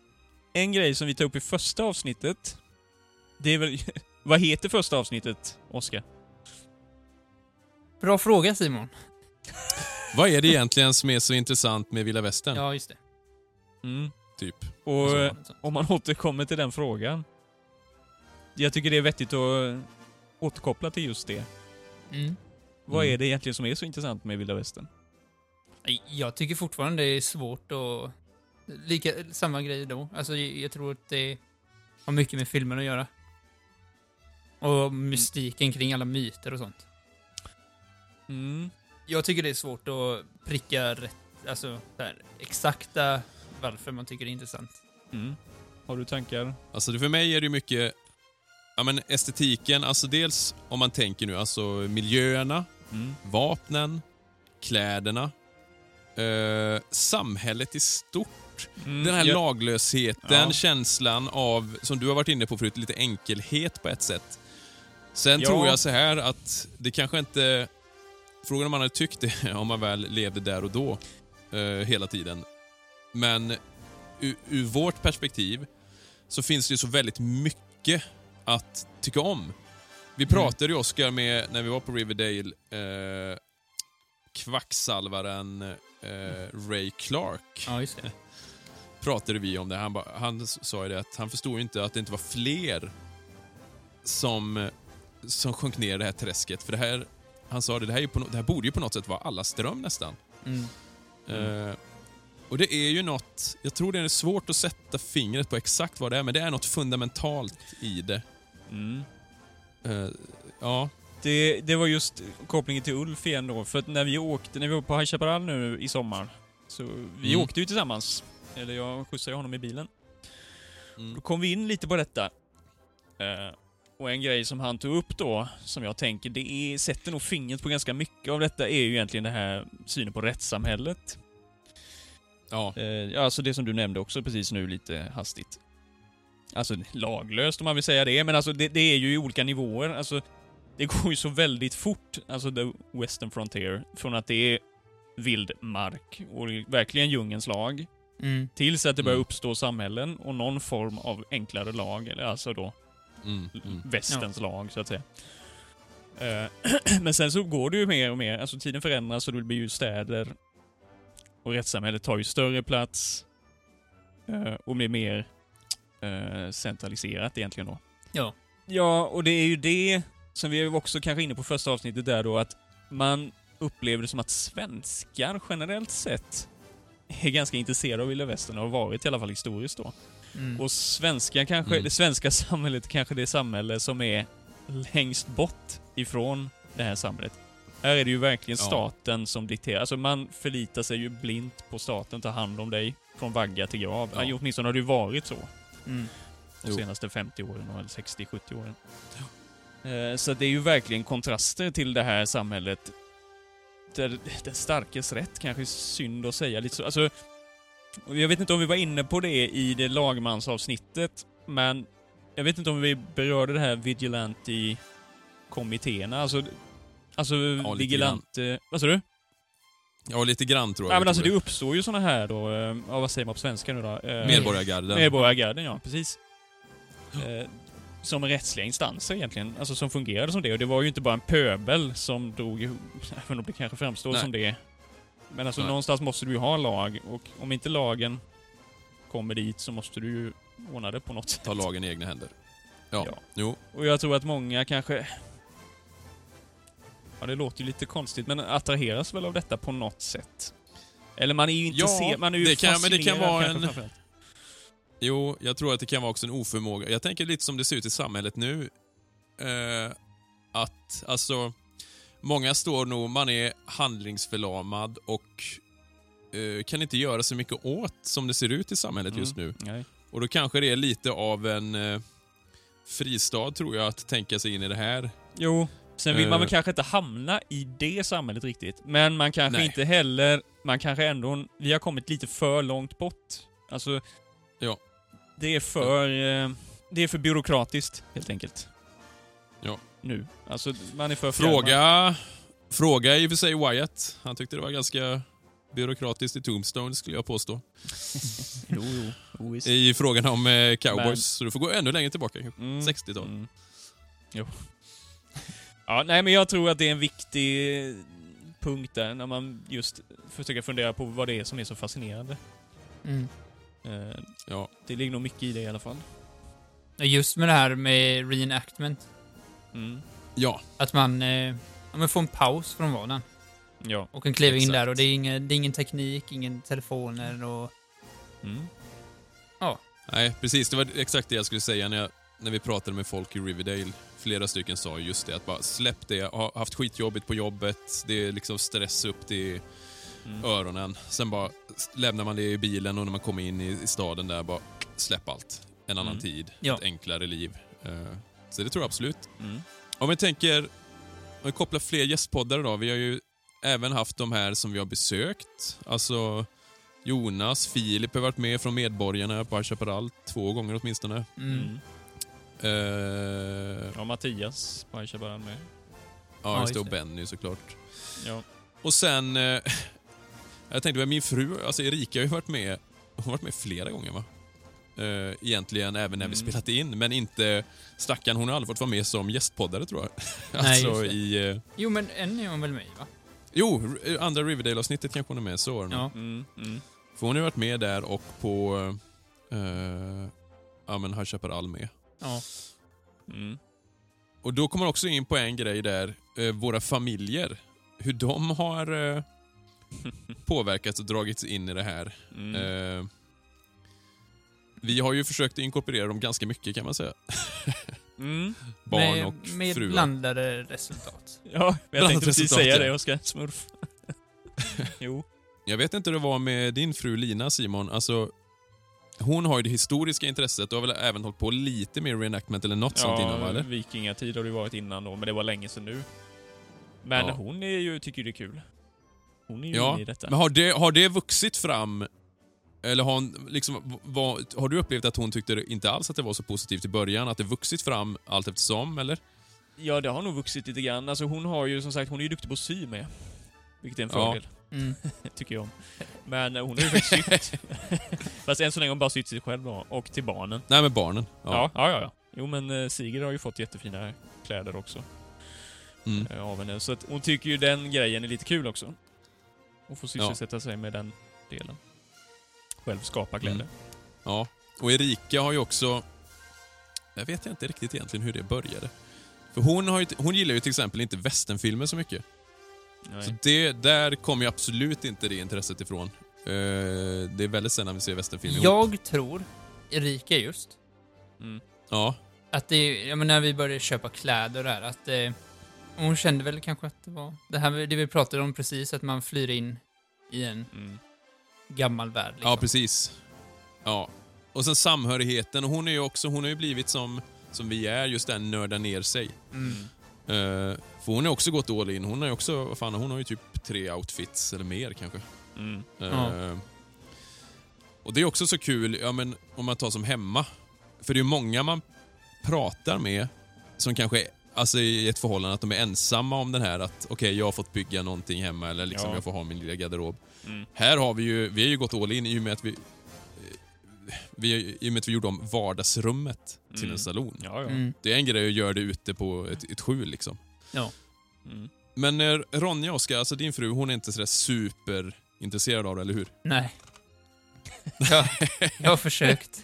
en grej som vi tog upp i första avsnittet, det är väl... Vad heter första avsnittet, Oskar? Bra fråga Simon. Vad är det egentligen som är så intressant med Vilda Västern? Ja, just det. Mm. Typ. Och Alltså, eh, om man återkommer till den frågan. Jag tycker det är vettigt att återkoppla till just det. Mm. Vad Mm. är det egentligen som är så intressant med vilda västern? Jag tycker fortfarande det är svårt att... Lika, samma grej då. Alltså, jag, jag tror att det har mycket med filmen att göra. Och mystiken kring alla myter och sånt. Mm. Jag tycker det är svårt att pricka rätt, alltså så här, exakta varför man tycker det är intressant. Mm. Har du tankar? Alltså för mig är det mycket ja, men estetiken, alltså dels om man tänker nu, alltså miljöerna, Mm. vapnen, kläderna, eh, samhället i stort. Mm. Den här ja. laglösheten, Ja. känslan av, som du har varit inne på förut, lite enkelhet på ett sätt. Sen Ja. tror jag så här att det kanske inte... Frågan om man hade tyckt det om man väl levde där och då, eh, hela tiden. Men ur, ur vårt perspektiv så finns det ju så väldigt mycket att tycka om. Vi pratade ju, Oscar, med, när vi var på Riverdale, eh, kvacksalvaren eh, Ray Clark Ja, just det. pratade vi om det. Han, ba, han sa ju det att han förstod ju inte att det inte var fler som, som sjönk ner i det här träsket. För det här, han sa det, det här, är på, det här borde ju på något sätt vara alla ström nästan. Mm. Eh, och det är ju något, jag tror det är svårt att sätta fingret på exakt vad det är, men det är något fundamentalt i det. Mm. Eh, ja, Det, det var just kopplingen till Ulf igen då, för att när vi åkte, när vi var på High Chaparral nu i sommar, så vi Mm. åkte ju tillsammans. Eller jag skjutsade honom i bilen. mm, Då kom vi in lite på detta. Eh, och en grej som han tog upp då, som jag tänker, det är, sätter nog fingret på ganska mycket av detta, är ju egentligen det här synen på rättssamhället. ja, Eh, alltså det som du nämnde också precis nu lite hastigt. Alltså laglöst om man vill säga det, men alltså det, det är ju i olika nivåer. Alltså, det går ju så väldigt fort, alltså the Western Frontier, från att det är vild mark och verkligen djungelns lag, Mm. tills att det börjar Mm. uppstå samhällen och någon form av enklare lag, eller alltså då mm, mm. västens lag, så att säga. Eh, Men sen så går det ju mer och mer, alltså tiden förändras och det blir ju städer och rättssamhället tar ju större plats eh, och blir mer eh, centraliserat egentligen då. Ja. Ja, och det är ju det som vi också kanske inne på första avsnittet där då, att man upplever det som att svenskar generellt sett är ganska intresserade av vilda västern och har varit i alla fall historiskt då. Mm. Och svenska kanske, Mm. det svenska samhället kanske det samhälle som är längst bort ifrån det här samhället. Här är det ju verkligen Ja. staten som dikterar. Alltså man förlitar sig ju blint på staten, tar hand om dig från vagga till grav. Ja. Ja. Åtminstone har det ju varit så Mm. de Jo. senaste 50 åren, eller 60-70 åren. Eh, Så det är ju verkligen kontraster till det här samhället där den starkes rätt kanske är synd att säga lite så. Alltså, jag vet inte om vi var inne på det i det lagmansavsnittet, men jag vet inte om vi berörde det här vigilante-kommittéerna, alltså Alltså lite vigilante... Vad sa du? Ja, lite grann tror jag. Ja, men alltså det uppstår ju såna här då, eh, ja, vad säger man på svenska nu då? Eh, Medborgargarden. Medborgargarden, ja. Precis. Eh, som rättsliga instanser egentligen, alltså som fungerade som det. Och det var ju inte bara en pöbel som drog även om det kanske framstår Nej. som det. Men alltså Nej. någonstans måste du ju ha lag och om inte lagen kommer dit så måste du ju ordna det på något sätt. Ta lagen i egna händer. Ja. Ja. Jo. Och jag tror att många kanske... Ja, det låter ju lite konstigt, men attraheras väl av detta på något sätt. Eller man är ju intresserad, man är ju det kan- men det kan vara en-. Jo, jag tror att det kan vara också en oförmåga. Jag tänker lite som det ser ut i samhället nu. Eh, att, alltså, många står nog, man är handlingsförlamad och eh, kan inte göra så mycket åt som det ser ut i samhället just nu. Mm. Nej. Och då kanske det är lite av en eh, fristad, tror jag, att tänka sig in i det här. Jo, sen vill man Eh. väl kanske inte hamna i det samhället riktigt. Men man kanske Nej. inte heller, man kanske ändå, vi har kommit lite för långt bort. Alltså, Ja. det är för, eh, det är för byråkratiskt, helt enkelt. Ja. Nu. Alltså, man är för. Fråga, fråga i och för sig Wyatt. Han tyckte det var ganska byråkratiskt i Tombstone, skulle jag påstå. Jo, jo. visst. I frågan om eh, cowboys, Men- så du får gå ännu längre tillbaka. Mm. 60-tal. Mm. Jo. Ja, nej men jag tror att det är en viktig punkt där, när man just försöker fundera på vad det är som är så fascinerande. Mm. Eh, Ja. Det ligger nog mycket i det i alla fall. Just med det här med reenactment. Mm. ja, Att man, eh, ja, men får en paus från vardagen. Ja. Och kan kliva in där och det är, ingen, det är ingen teknik, ingen telefoner och... Mm. nej precis. Det var exakt det jag skulle säga när, jag, när vi pratade med folk i Riverdale. Flera stycken sa just det, att bara släpp det. Jag har haft skitjobbigt på jobbet. Det är liksom stress upp till Mm. öronen. Sen bara lämnar man det i bilen och när man kommer in i, i staden där bara släpp allt. En annan Mm. tid, Ja. ett enklare liv. Eh, så det tror jag absolut. Mm. Om vi tänker, om vi kopplar fler gästpoddar då. Vi har ju även haft de här som vi har besökt. Alltså Jonas, Filip har varit med från Medborgarna på Chaparral två gånger åtminstone. Mm. Eh, Ja, Mattias på Chaparral med. ja, just det. Och. Benny såklart. Ja. Och sen... Eh, jag tänkte, min fru, alltså Erika har ju varit med, hon har varit med flera gånger va? Eh, egentligen även när vi Mm. spelat in, men inte... Stackarn, hon har aldrig fått vara med som gästpoddare tror jag. Nej, alltså just det. i... Eh, Jo, men en är hon väl med i, va? jo, r- andra Riverdale-avsnittet kanske hon är med, så är. Ja. Mm. Mm. För hon har ju varit med där och på... Eh, ja men High Chaparral med. Ja. Mm. Och då kommer man också in på en grej där, eh, våra familjer. Hur de har eh, påverkats och dragits in i det här. Mm. Eh, vi har ju försökt inkorporera dem ganska mycket kan man säga. Mm. Barn med, och med fruar. blandade resultat. Ja, jag Blandat tänkte precis säga ja. det, Oskar. Smurf. jo. Jag vet inte hur det var med din fru Lina Simon. Alltså, hon har ju det historiska intresset och har väl även hållit på lite med reenactment eller något sånt innan va? Eller? vikingatid har det varit innan då, men det var länge sedan nu. Men Ja. hon är ju, tycker ju det är kul. Hon är ju Ja, inne i detta. Men har det, har det vuxit fram eller har, hon, liksom, vad, har du upplevt att hon tyckte inte alls att det var så positivt i början? Att det vuxit fram allt eftersom, eller? Ja, det har nog vuxit lite grann. Alltså hon har ju som sagt, hon är ju duktig på att sy med. Vilket är en Ja. fördel, Mm. tycker jag om. Men eh, hon har ju faktiskt sytt. Fast än så länge har hon bara sytt sig själv då, och till barnen. Nej, men barnen. Ja, ja, ja. ja. Jo men eh, Sigrid har ju fått jättefina kläder också Mm. eh, av henne. Så att hon tycker ju den grejen är lite kul också. Hon får Ja. sysselsätta sig med den delen. Själv skapa kläder. Mm. ja. Och Erika har ju också... Jag vet inte riktigt egentligen hur det började. För hon, har ju, hon gillar ju till exempel inte västernfilmer så mycket. Nej. Så det, där kommer ju absolut inte det intresset ifrån. Eh, det är väldigt sällan vi ser västernfilmer ihop. Jag tror, Erika just, Mm. Ja. att det, ja, men när vi började köpa kläder det här, att eh, hon kände väl kanske att det var det här det vi pratade om precis, att man flyr in i en Mm. Gammal värld. Liksom. Ja, precis. Ja. Och sen samhörigheten. Och Hon är ju också, hon har ju blivit som, som vi är, just den nörda ner sig. Mm. Eh, för hon har också gått all in. Hon har ju också, vad fan, hon har ju typ tre outfits eller mer kanske. Mm. Eh, Ja. Och det är också så kul, ja men om man tar som hemma. För det är ju många man pratar med som kanske Alltså i ett förhållande att de är ensamma om den här att okej, jag har fått bygga någonting hemma eller liksom Ja. jag får ha min lilla garderob. Mm. Här har vi ju, vi har ju gått all in i och med att vi, vi, i och med att vi gjorde om vardagsrummet till Mm. en salon. Ja, ja. Mm. Det är en grej att göra det ute på ett, ett skjul liksom. Mm. Men eh, Ronja, Oskar, alltså din fru, hon är inte sådär superintresserad av det, eller hur? Nej. jag, jag har försökt.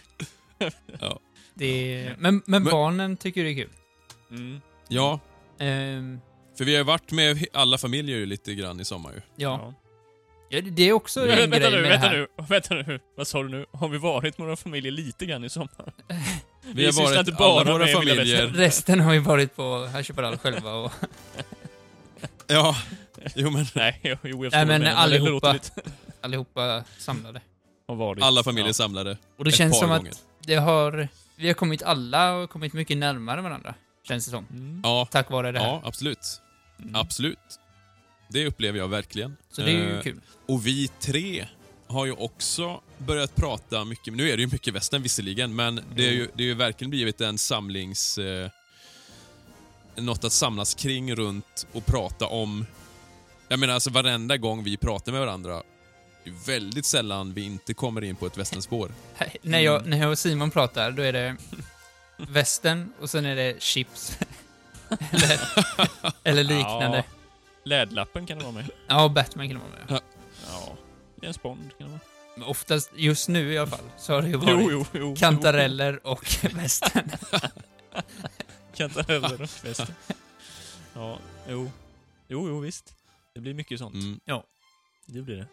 Ja. Det, men, men Men- barnen tycker det är kul. Mm. Ja, Ehm, för vi har ju varit med alla familjer ju lite grann i sommar ju. ja. ja. Det är också en vänta grej nu, med vänta det här. nu, vänta nu. Vad sa du nu? Har vi varit med våra familjer lite grann i sommar? Vi har sysslar varit inte alla bara våra med Vilda familjer. Resten har ju varit på High Chaparral själva och... Ja, jo men Nej, jo, jo, jag Nej, förstår men du menar, det allihopa. låter lite- allihopa samlade. Har varit. alla familjer Ja. samlade Och det ett känns par som gånger. att det har... Vi har kommit alla och kommit mycket närmare varandra. Känns det som. Mm. Ja, Tack vare det här. ja absolut. Mm. Absolut. Det upplever jag verkligen. Så det är ju Eh, kul. Och vi tre har ju också börjat prata mycket, nu är det ju mycket västern visserligen, men det är ju, det är ju verkligen blivit en samlings... Eh, något att samlas kring runt och prata om. Jag menar alltså varenda gång vi pratar med varandra, det är väldigt sällan vi inte kommer in på ett västernspår. När, jag, när jag och Simon pratar, då är det västen och sen är det chips. eller, eller liknande. Ja. Lädlappen kan det vara med. Ja, Batman kan det vara med. Ja. James Bond kan det vara. Men oftast, just nu i alla fall, så har det ju varit Jo, jo, jo. kantareller och västern. Kantareller och västen. Ja, jo. Jo, jo, visst. Det blir mycket sånt. Mm. Det blir det.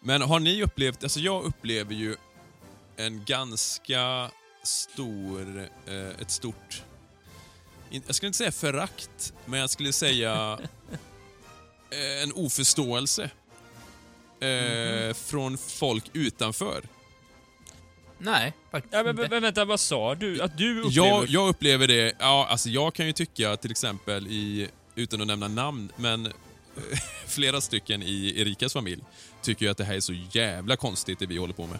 Men har ni upplevt, alltså jag upplever ju en ganska stor, eh, ett stort, jag skulle inte säga förakt, men jag skulle säga eh, en oförståelse eh, Mhm. från folk utanför. Nej, faktiskt Ja, men, inte. men vänta, vad sa du? Att du upplever... Jag, jag upplever det, ja alltså jag kan ju tycka till exempel i, utan att nämna namn, men flera stycken i Erikas familj tycker ju att det här är så jävla konstigt det vi håller på med.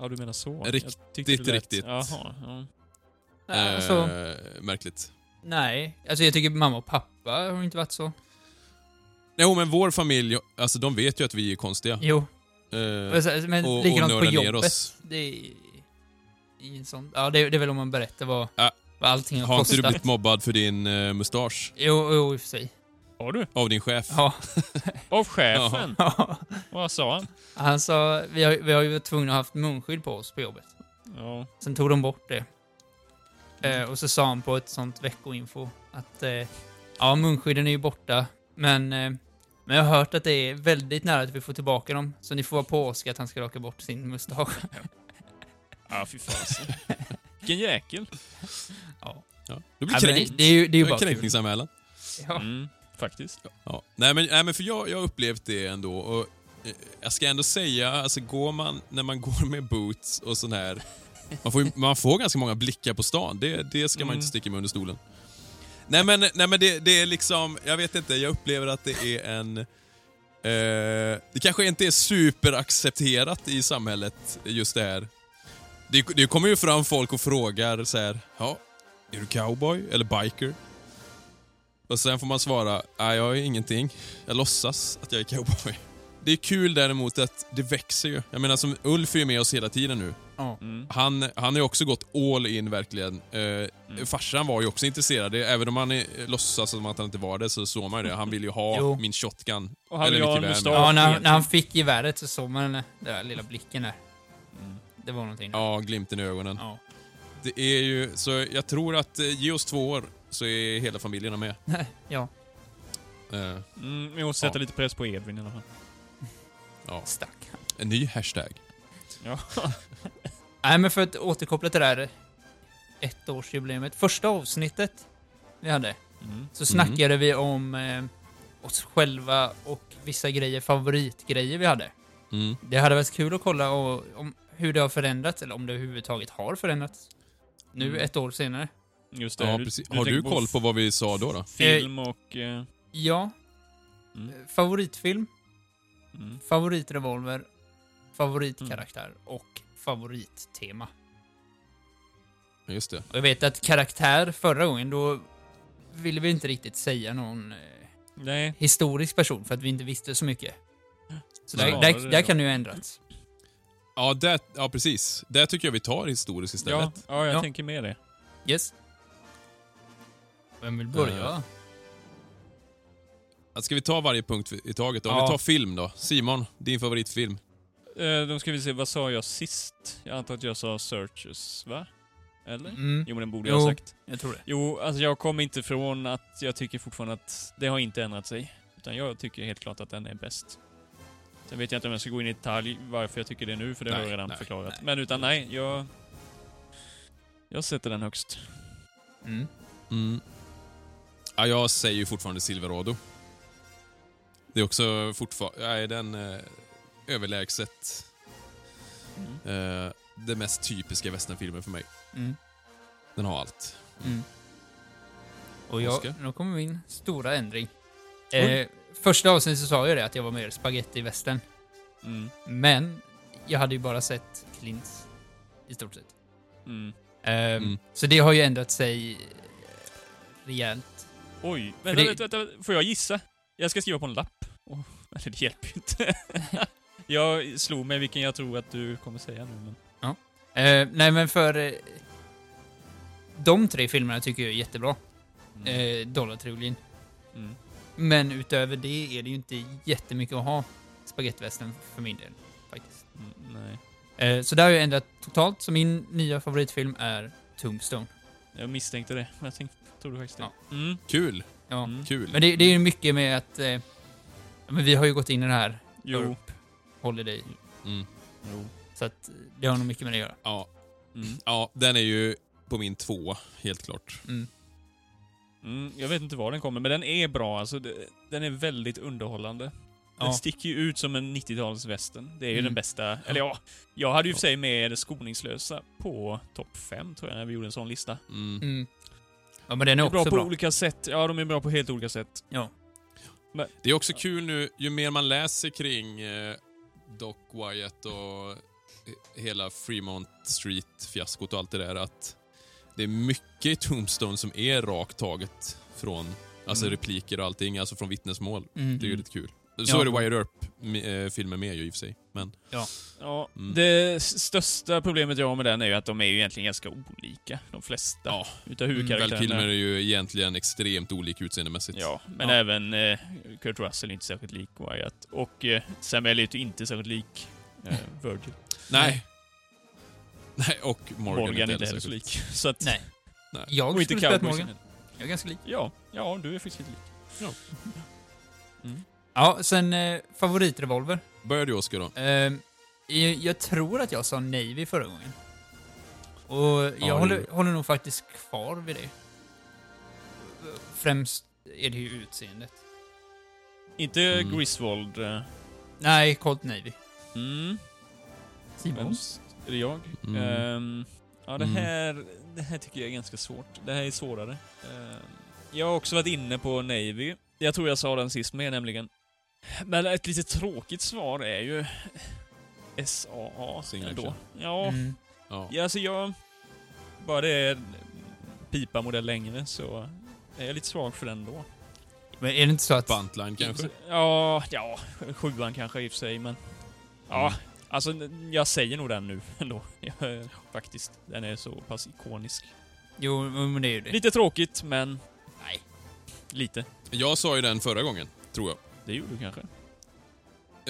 Ja, du menar så. Riktigt, riktigt. Jaha, ja. Nej, alltså, Eh, märkligt. nej. Alltså jag tycker mamma och pappa har inte varit så. Jo men vår familj, alltså de vet ju att vi är konstiga. Jo, Eh, Alltså, men och- och likadant på nörda ner jobbet. oss. Det är ingen sån... Ja, det, det är väl om man berättar vad, Ja. vad allting har, har inte kostat. du blivit mobbad för din uh, mustasch? Jo, jo, i och för sig. Har du? Av din chef? Ja. Av chefen? Ja. Vad sa han? Han sa, vi har, vi har ju varit tvungna att ha haft munskydd på oss på jobbet. Ja. Sen tog de bort det. Eh, och så sa han på ett sånt veckoinfo att eh, ja, munskydden är ju borta, men, eh, men jag har hört att det är väldigt nära att vi får tillbaka dem, så ni får vara på Oskar att han ska raka bort sin mustasch. Ja, fy fasen. Vilken jäkel. ja. Ja. Du blir Ja, men kränkt. det är ju, det är ju Det bara kul. kränkningsanmälan. Ja. Mm, faktiskt. Ja. Nej, men, nej men för jag, jag har upplevt det ändå. Och, eh, jag ska ändå säga, alltså går man, när man går med boots och sån här, man får, man får ganska många blickar på stan. Det, det ska man Mm. inte sticka med under stolen. Nej men, nej, men det, det är liksom, jag vet inte, jag upplever att det är en... Eh, det kanske inte är superaccepterat i samhället, just det här. Det, det kommer ju fram folk och frågar så här, ja, är du cowboy eller biker? Och sen får man svara, nej jag är ingenting. Jag låtsas att jag är cowboy. Det är kul däremot att det växer ju. Jag menar som Ulf är ju med oss hela tiden nu. Mm. Han, han har ju också gått all in verkligen. Eh, Farsan var ju också intresserad. Även om han är, låtsas som att han inte var det så såg man ju det. Han ville ju ha Jo. min shotgun. Och han Eller mustasch. väl. Ja, när, egentligen. när han fick geväret så såg man den där lilla blicken där. Mm. Det var någonting. Ja, glimten i ögonen. Ja. Det är ju, så jag tror att eh, ge oss två år så är hela familjerna med. ja. Eh, Mm, vi måste sätta Ja. lite press på Edvin i alla fall. ja. Stack. En ny hashtag. Ja. Nej, men för att återkoppla till det här ettårsjubileumet. Första avsnittet vi hade, Mm. så snackade vi om eh, oss själva och vissa grejer, favoritgrejer vi hade. Mm. Det hade varit kul att kolla och, om hur det har förändrats, eller om det överhuvudtaget har förändrats. Nu, Mm. ett år senare. Just det. Ja, du- precis. du Har du koll på vad vi sa då? då? Film och... Eh, Ja. Mm. Favoritfilm, mm. favoritrevolver, favoritkaraktär och favorittema. Just det. Och jag vet att karaktär förra gången, då ville vi inte riktigt säga någon eh, Nej. historisk person för att vi inte visste så mycket. Så där, där, där kan det ju ha ändrats. Ja, det, ja, precis. Där tycker jag vi tar historiskt Ja, istället. ja, jag Ja. tänker med det. Yes. Vem vill börja? Eh, Ska vi ta varje punkt i taget då? Om Ja. vi tar film då. Simon, din favoritfilm? Eh, då ska vi se, vad sa jag sist? Jag antar att jag sa Searches, va? Eller? Mm, Jo, men den borde Jo. jag ha sagt. jag tror det. Jo, alltså jag kommer inte ifrån att jag tycker fortfarande att det har inte ändrat sig. Utan jag tycker helt klart att den är bäst. Sen vet jag inte om jag ska gå in i detalj varför jag tycker det nu, för det har Nej, jag redan nej, förklarat. nej. Men utan nej, jag... Jag sätter den högst. Mm. Mm. Ja, jag säger ju fortfarande Silverado. Det är också fortfarande... Är den eh, överlägset Mm. eh, det mest typiska westernfilmen för mig. Mm. Den har allt. Mm. Och jag, Oskar? nu kommer min stora ändring. Eh, första avsnittet så sa jag det att jag var mer spaghetti västern Mm. Men jag hade ju bara sett Clint's i stort sett. Mm. Ehm, Mm. Så det har ju ändrat sig eh, rejält. Oj, vänta, det- vänta, vänta, får jag gissa? Jag ska skriva på en lapp. Oh, eller det hjälper ju inte. jag slog mig vilken jag tror att du kommer säga nu, men... Eh, nej men för... Eh, de tre filmerna tycker jag är jättebra. Mm. Eh, Dollartrilogin. Mm. Men utöver det är det ju inte jättemycket att ha spagettivästern för min del. Faktiskt. Mm, nej. Eh, så där har jag ändrat totalt, så min nya favoritfilm är Tombstone. Jag misstänkte det, men jag tänkte, trodde faktiskt det. Ja. Mm. Kul. Ja. Mm. Kul. Men det, det är ju mycket med att... Eh, ja, men vi har ju gått in i den här Jo. Holiday, Mm. jo. så att det har nog mycket med det att göra. Ja. Mm. ja, den är ju på min två, helt klart. Mm. Mm, jag vet inte var den kommer, men den är bra alltså. Det- Den är väldigt underhållande. Ja. Den sticker ju ut som en 90-talsvästen. Det är ju Mm. den bästa. Eller ja, jag hade ju för sig med skoningslösa på topp 5 tror jag, när vi gjorde en sån lista. Mm. Mm. Ja, men den De är är bra också på bra. olika sätt. Ja, de är bra på helt olika sätt. Ja. Det är också kul nu, ju mer man läser kring eh, Doc Wyatt och he- hela Fremont Street-fiaskot och allt det där, att det är mycket i Tombstone som är rakt taget från alltså Mm. repliker och allting, alltså från vittnesmål. Mm. Det är ju lite kul. Så Ja. är det Wyatt Earp-filmen med ju i och för sig. Men, Ja, Mm. det största problemet jag har med den är ju att de är ju egentligen ganska olika, de flesta. ja, Utav Val huvudkaraktärerna. Kilmer är ju egentligen extremt olik utseendemässigt. Ja, men Ja. även eh, Kurt Russell är inte särskilt lik Wyatt. Och eh, Sam Elliott är inte särskilt lik eh, Virgil. Nej. Nej, och Morgan, Morgan, är är inte heller så lik. Så att, Nej. Nej. Jag och inte skulle spela cowboysen. Morgan. Jag är ganska lik. Ja, ja, du är faktiskt lite lik. Ja. Mm. Ja, sen eh, favoritrevolver. Börjar du Oskar då? Eh, jag, jag tror att jag sa Navy förra gången. Och jag det håller, håller nog faktiskt kvar vid det. Främst är det ju utseendet. Inte Mm. Griswold. Eh, Nej, Colt Navy. mm. Simon? Vems? Är det jag? Mm. Ehm, ja, det Mm. här, det här tycker jag är ganska svårt. Det här är svårare. Ehm, jag har också varit inne på Navy. Jag tror jag sa den sist med nämligen. Men ett lite tråkigt svar är ju SAA Single ändå. Ja, Mm. Ja. ja, alltså jag... Bara det är pipa modell längre så är jag lite svag för den då. Men är det inte så att... Buntline kanske? Ja, ja, sjuan kanske i och för sig, men... Ja, Mm. alltså jag säger nog den nu ändå. Faktiskt. Den är så pass ikonisk. Jo, men det är ju det. Lite tråkigt, men... Nej. Lite. Jag sa ju den förra gången, tror jag. Det gjorde du kanske.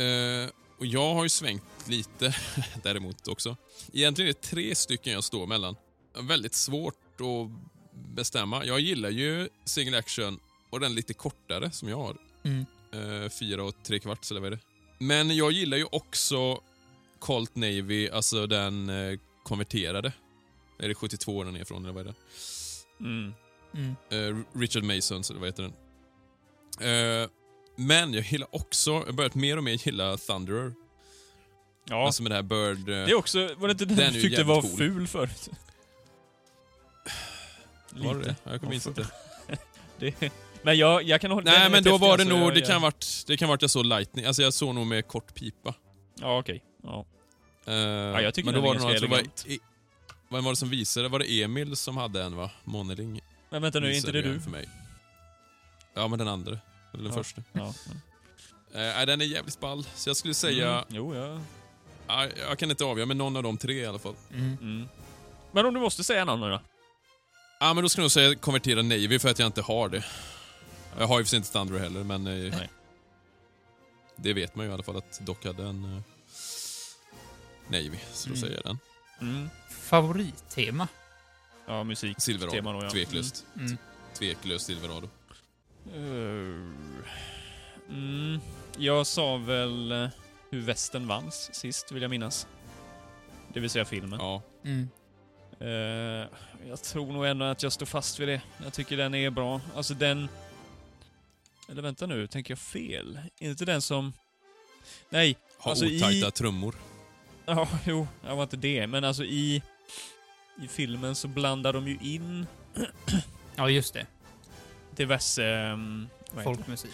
Eh, och jag har ju svängt lite däremot också. Egentligen är det tre stycken jag står mellan. Väldigt svårt att bestämma. Jag gillar ju single action och den lite kortare som jag har. Mm. Eh, fyra och tre kvarts eller vad är det? Men jag gillar ju också Colt Navy, alltså den eh, konverterade. Är det 72 den är ifrån eller vad är det? Mm. Mm. Richard Masons, eller vad heter den? Men jag gillar också, jag har börjat mer och mer gilla Thunderer. Ja. Alltså med det här Bird... eh, det är också... Var det inte den, Den du tyckte var cool. ful förut? var det det? Ja, Jag Ja, inte. Det, men jag, jag kan hålla... Nej men då var det alltså. nog, Jag- det kan varit, det kan varit jag såg Lightning, alltså jag såg nog med kort pipa. Ja, okej. Ja. Eh, jag tycker men då var det var, elegant. e- vem var det som visade? Var det Emil som hade en va? Monering Men vänta nu, är inte det du? för mig. Ja men den andra. Eller den Ja. första. Ja. Eh, nej, den är jävligt ball. Så jag skulle säga, Mm. Jo, ja. ja, jag kan inte avgöra, men någon av de tre i alla fall. Mm. Mm. Men om du måste säga någon då? Ja men då ska jag nog säga konvertera Navy för att jag inte har det. Jag har ju för sig inte Thunder heller men... eh, Nej. Det vet man ju i alla fall att Doc hade en eh, Navy, så då Mm. säger jag den. Mm. Favorittema? Ja, musik. Silverado, Tema då, ja. tveklöst. Mm. Tveklöst Silverado. Mm. Eh, mm. Jag sa väl eh, hur västen vanns sist, vill jag minnas. Det vill säga filmen. Ja. Mm. Eh, jag tror nog ändå att jag står fast vid det. Jag tycker den är bra. Alltså den... Eller vänta nu, tänker jag fel? Är inte den som... Nej, Har Alltså, i- otajta trummor. ja, jo, jag var inte det. Men alltså i... I filmen så blandar de ju in Ja, just det. Diverse... Um, Folkmusik.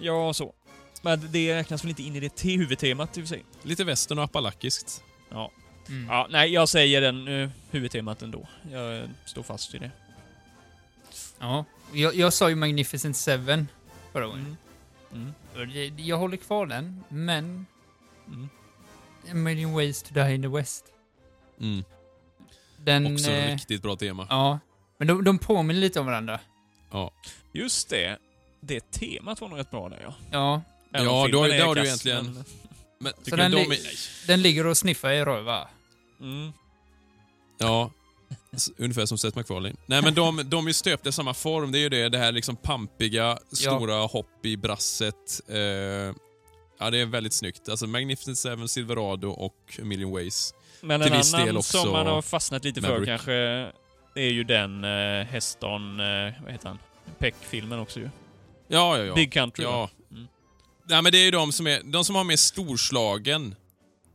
Ja, så. Men det räknas väl inte in i det te huvudtemat i och för sig. Lite västern och appalakiskt. Ja. Mm. ja. Nej, jag säger den uh, huvudtemat ändå. Jag eh, står fast vid det. Ja. Jag, jag sa ju Magnificent Seven förra gången. Mm. Det- Jag håller kvar den, men... Mm. A million ways to die in the West. Mm. Den... Också eh, riktigt bra tema. Ja. Men de, de påminner lite om varandra. Ja, Just det. Det temat var nog rätt bra där, ja. Ja. Även Ja, då- filmen det är har du egentligen- men- men Så den, de li- den ligger och sniffar i röva. Mm. Ja, ungefär som Seth MacFarlane. Nej men de, de är stöpta i samma form. Det är ju det, det här liksom pampiga, stora hopp i brasset. Eh, ja, det är väldigt snyggt. Alltså Magnificent Seven, Silverado och A Million Ways. Men Till en viss annan del också som man har fastnat lite för Maverick. kanske, det är ju den uh, Heston, eh, vad heter han? Peck-filmen också ju. Ja, ja, ja. Big Country. va? ja. Mm. Nej, men det är ju de som, är, de som har mer storslagen.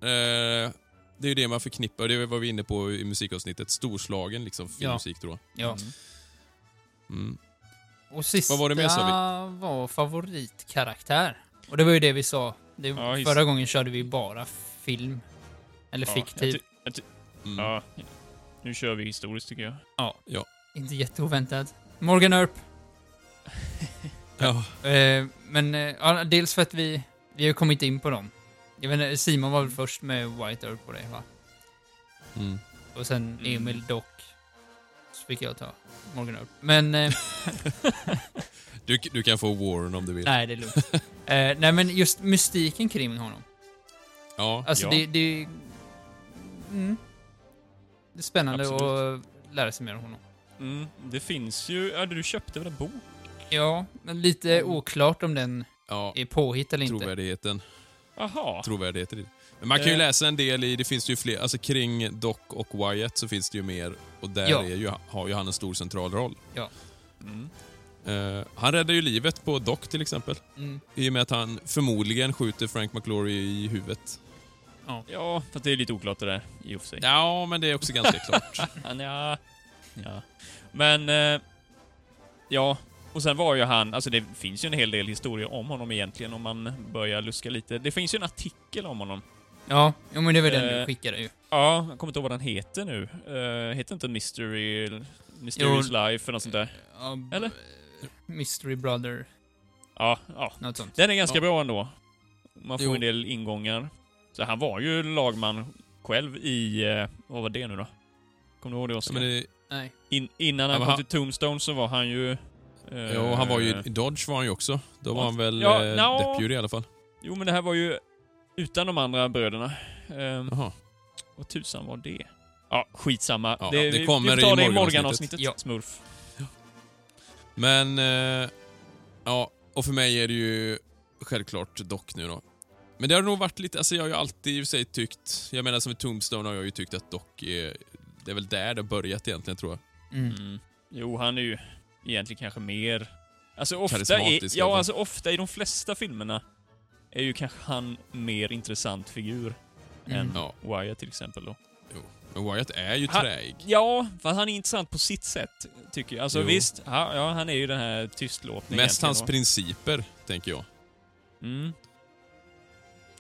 Eh, det är ju det man förknippar, det var vi inne på i musikavsnittet. Storslagen liksom, filmmusik då. Ja. Mm. Mm. Och sista Vad var det mer, sa var favoritkaraktär. Och det var ju det vi sa. Det, Ja, förra gången körde vi bara film. Eller Ja, fiktiv. jag ty- jag ty- Mm. Ja, nu kör vi historiskt tycker jag. Inte jätteoväntat. Morgan Earp. Ja. Eh, men eh, ja, dels för att vi, vi har ju kommit in på dem. Jag vet inte, Simon var väl först med White Earp på det va? Mm. Och sen Mm. Emil Doc. Så fick jag ta Morgan Earp. Men eh, Du, du kan få Warren om du vill. nej, det är lugnt. eh, nej men just mystiken kring honom. Ja. Alltså Ja. det, det... Mm. Det är spännande Absolut. att lära sig mer om honom. Mm, det finns ju... Ja, du köpte väl en bok? Ja, men lite oklart om den ja. är påhitt eller inte. Trovärdigheten. Jaha. Trovärdigheten i det. Men man kan ju Eh. läsa en del i, det finns ju fler, alltså kring Doc och Wyatt så finns det ju mer och där Ja. är ju, har ju han en stor central roll. Mm. Eh, han räddar ju livet på Doc till exempel. Mm. I och med att han förmodligen skjuter Frank McLaury i huvudet. Ja, för att det är lite oklart det där, i och för sig. Ja, men det är också ganska klart. Ja, ja. Men, eh, ja. Och sen var ju han, alltså det finns ju en hel del historier om honom egentligen om man börjar luska lite. Det finns ju en artikel om honom. Ja, jo, men det var den Eh. du skickade ju. Ja, jag kommer inte ihåg vad den heter nu. Uh, heter inte Mystery... Mysterious Life eller något sånt där? Ja, b- Eller? Mystery Brother, Ja, ja. något sånt. Den är ganska Ja. bra ändå. Man får Jo. en del ingångar. Så han var ju lagman själv i... eh, vad var det nu då? Kommer du ihåg det ja, Oskar? men det, Nej. In, innan Ja, han men kom till Tombstone så var han ju... eh, ja, han var ju Dodge var han ju också. Då var Ja. han väl Ja, eh, no. deputy i alla fall. Jo, men det här var ju utan de andra bröderna. Um, Jaha. vad tusan var det? Ja, skitsamma. Ja, det, det vi- kommer vi får ta i det i. Morgan-avsnittet. Ja. Smurf. Men, eh, ja, och för mig är det ju självklart Doc nu då. Men det har nog varit lite, alltså jag har ju alltid i sig tyckt, jag menar som i Tombstone har jag ju tyckt att Doc är, det är väl där det har börjat egentligen tror jag. Mm. Mm. Jo, han är ju egentligen kanske mer... Alltså ofta, i, ja, fall. alltså ofta i de flesta filmerna är ju kanske han mer intressant figur Mm. än Ja. Wyatt till exempel då. Men Wyatt är ju Han- träig. Ja, fast han är intressant på sitt sätt, tycker jag. Alltså Jo. visst, ja, ja, han är ju den här tystlåtningen Mest hans egentligen principer, tänker jag. då. Mm.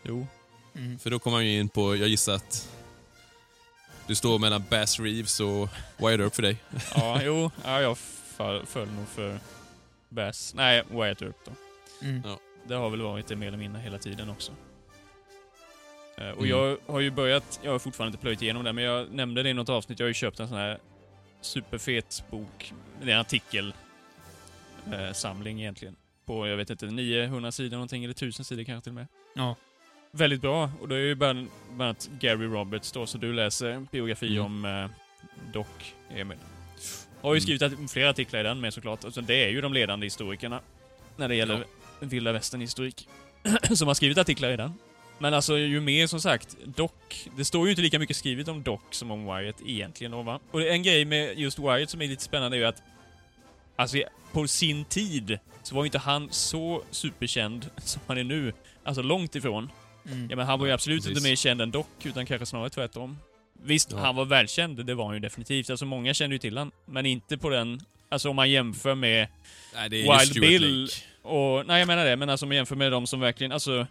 Jo. Mm. För då kommer han ju in på, jag gissar att du står mellan Bass Reeves och Wyatt Earp för dig. Ja, jo. Ja, jag föll, föll nog för Bass. Nej, Wyatt Earp då. Mm. Ja. Det har väl varit det mer eller mindre hela tiden också. Eh, Och Mm. jag har ju börjat, jag har fortfarande inte plöjt igenom det, men jag nämnde det i något avsnitt, jag har ju köpt en sån här superfet bok. Det är en artikelsamling eh, samling egentligen. På, jag vet inte, 900 sidor någonting, eller 1000 sidor kanske till och med. Ja. Väldigt bra, och det är ju bland bland annat Gary Roberts då, så du läser biografi Mm. om eh, Doc Emil. Har ju Mm. skrivit att- flera artiklar i den med såklart. Alltså, det är ju de ledande historikerna när det gäller vilda västern-historik. som har skrivit artiklar i den. Men alltså, ju mer som sagt, Doc. Det står ju inte lika mycket skrivet om Doc som om Wyatt egentligen då, va? Och en grej med just Wyatt som är lite spännande är ju att Alltså, på sin tid så var ju inte han så superkänd som han är nu. Alltså långt ifrån. Mm. Ja, men han var ju absolut Precis. inte mer känd än Doc, utan kanske snarare tvärtom. Visst, Ja. han var välkänd, det var han ju definitivt. Alltså många kände ju till han, men inte på den... Alltså om man jämför med... Nej, det är Wild Bill. Lake. Och, nej, jag menar det, men alltså om man jämför med de som verkligen... Alltså...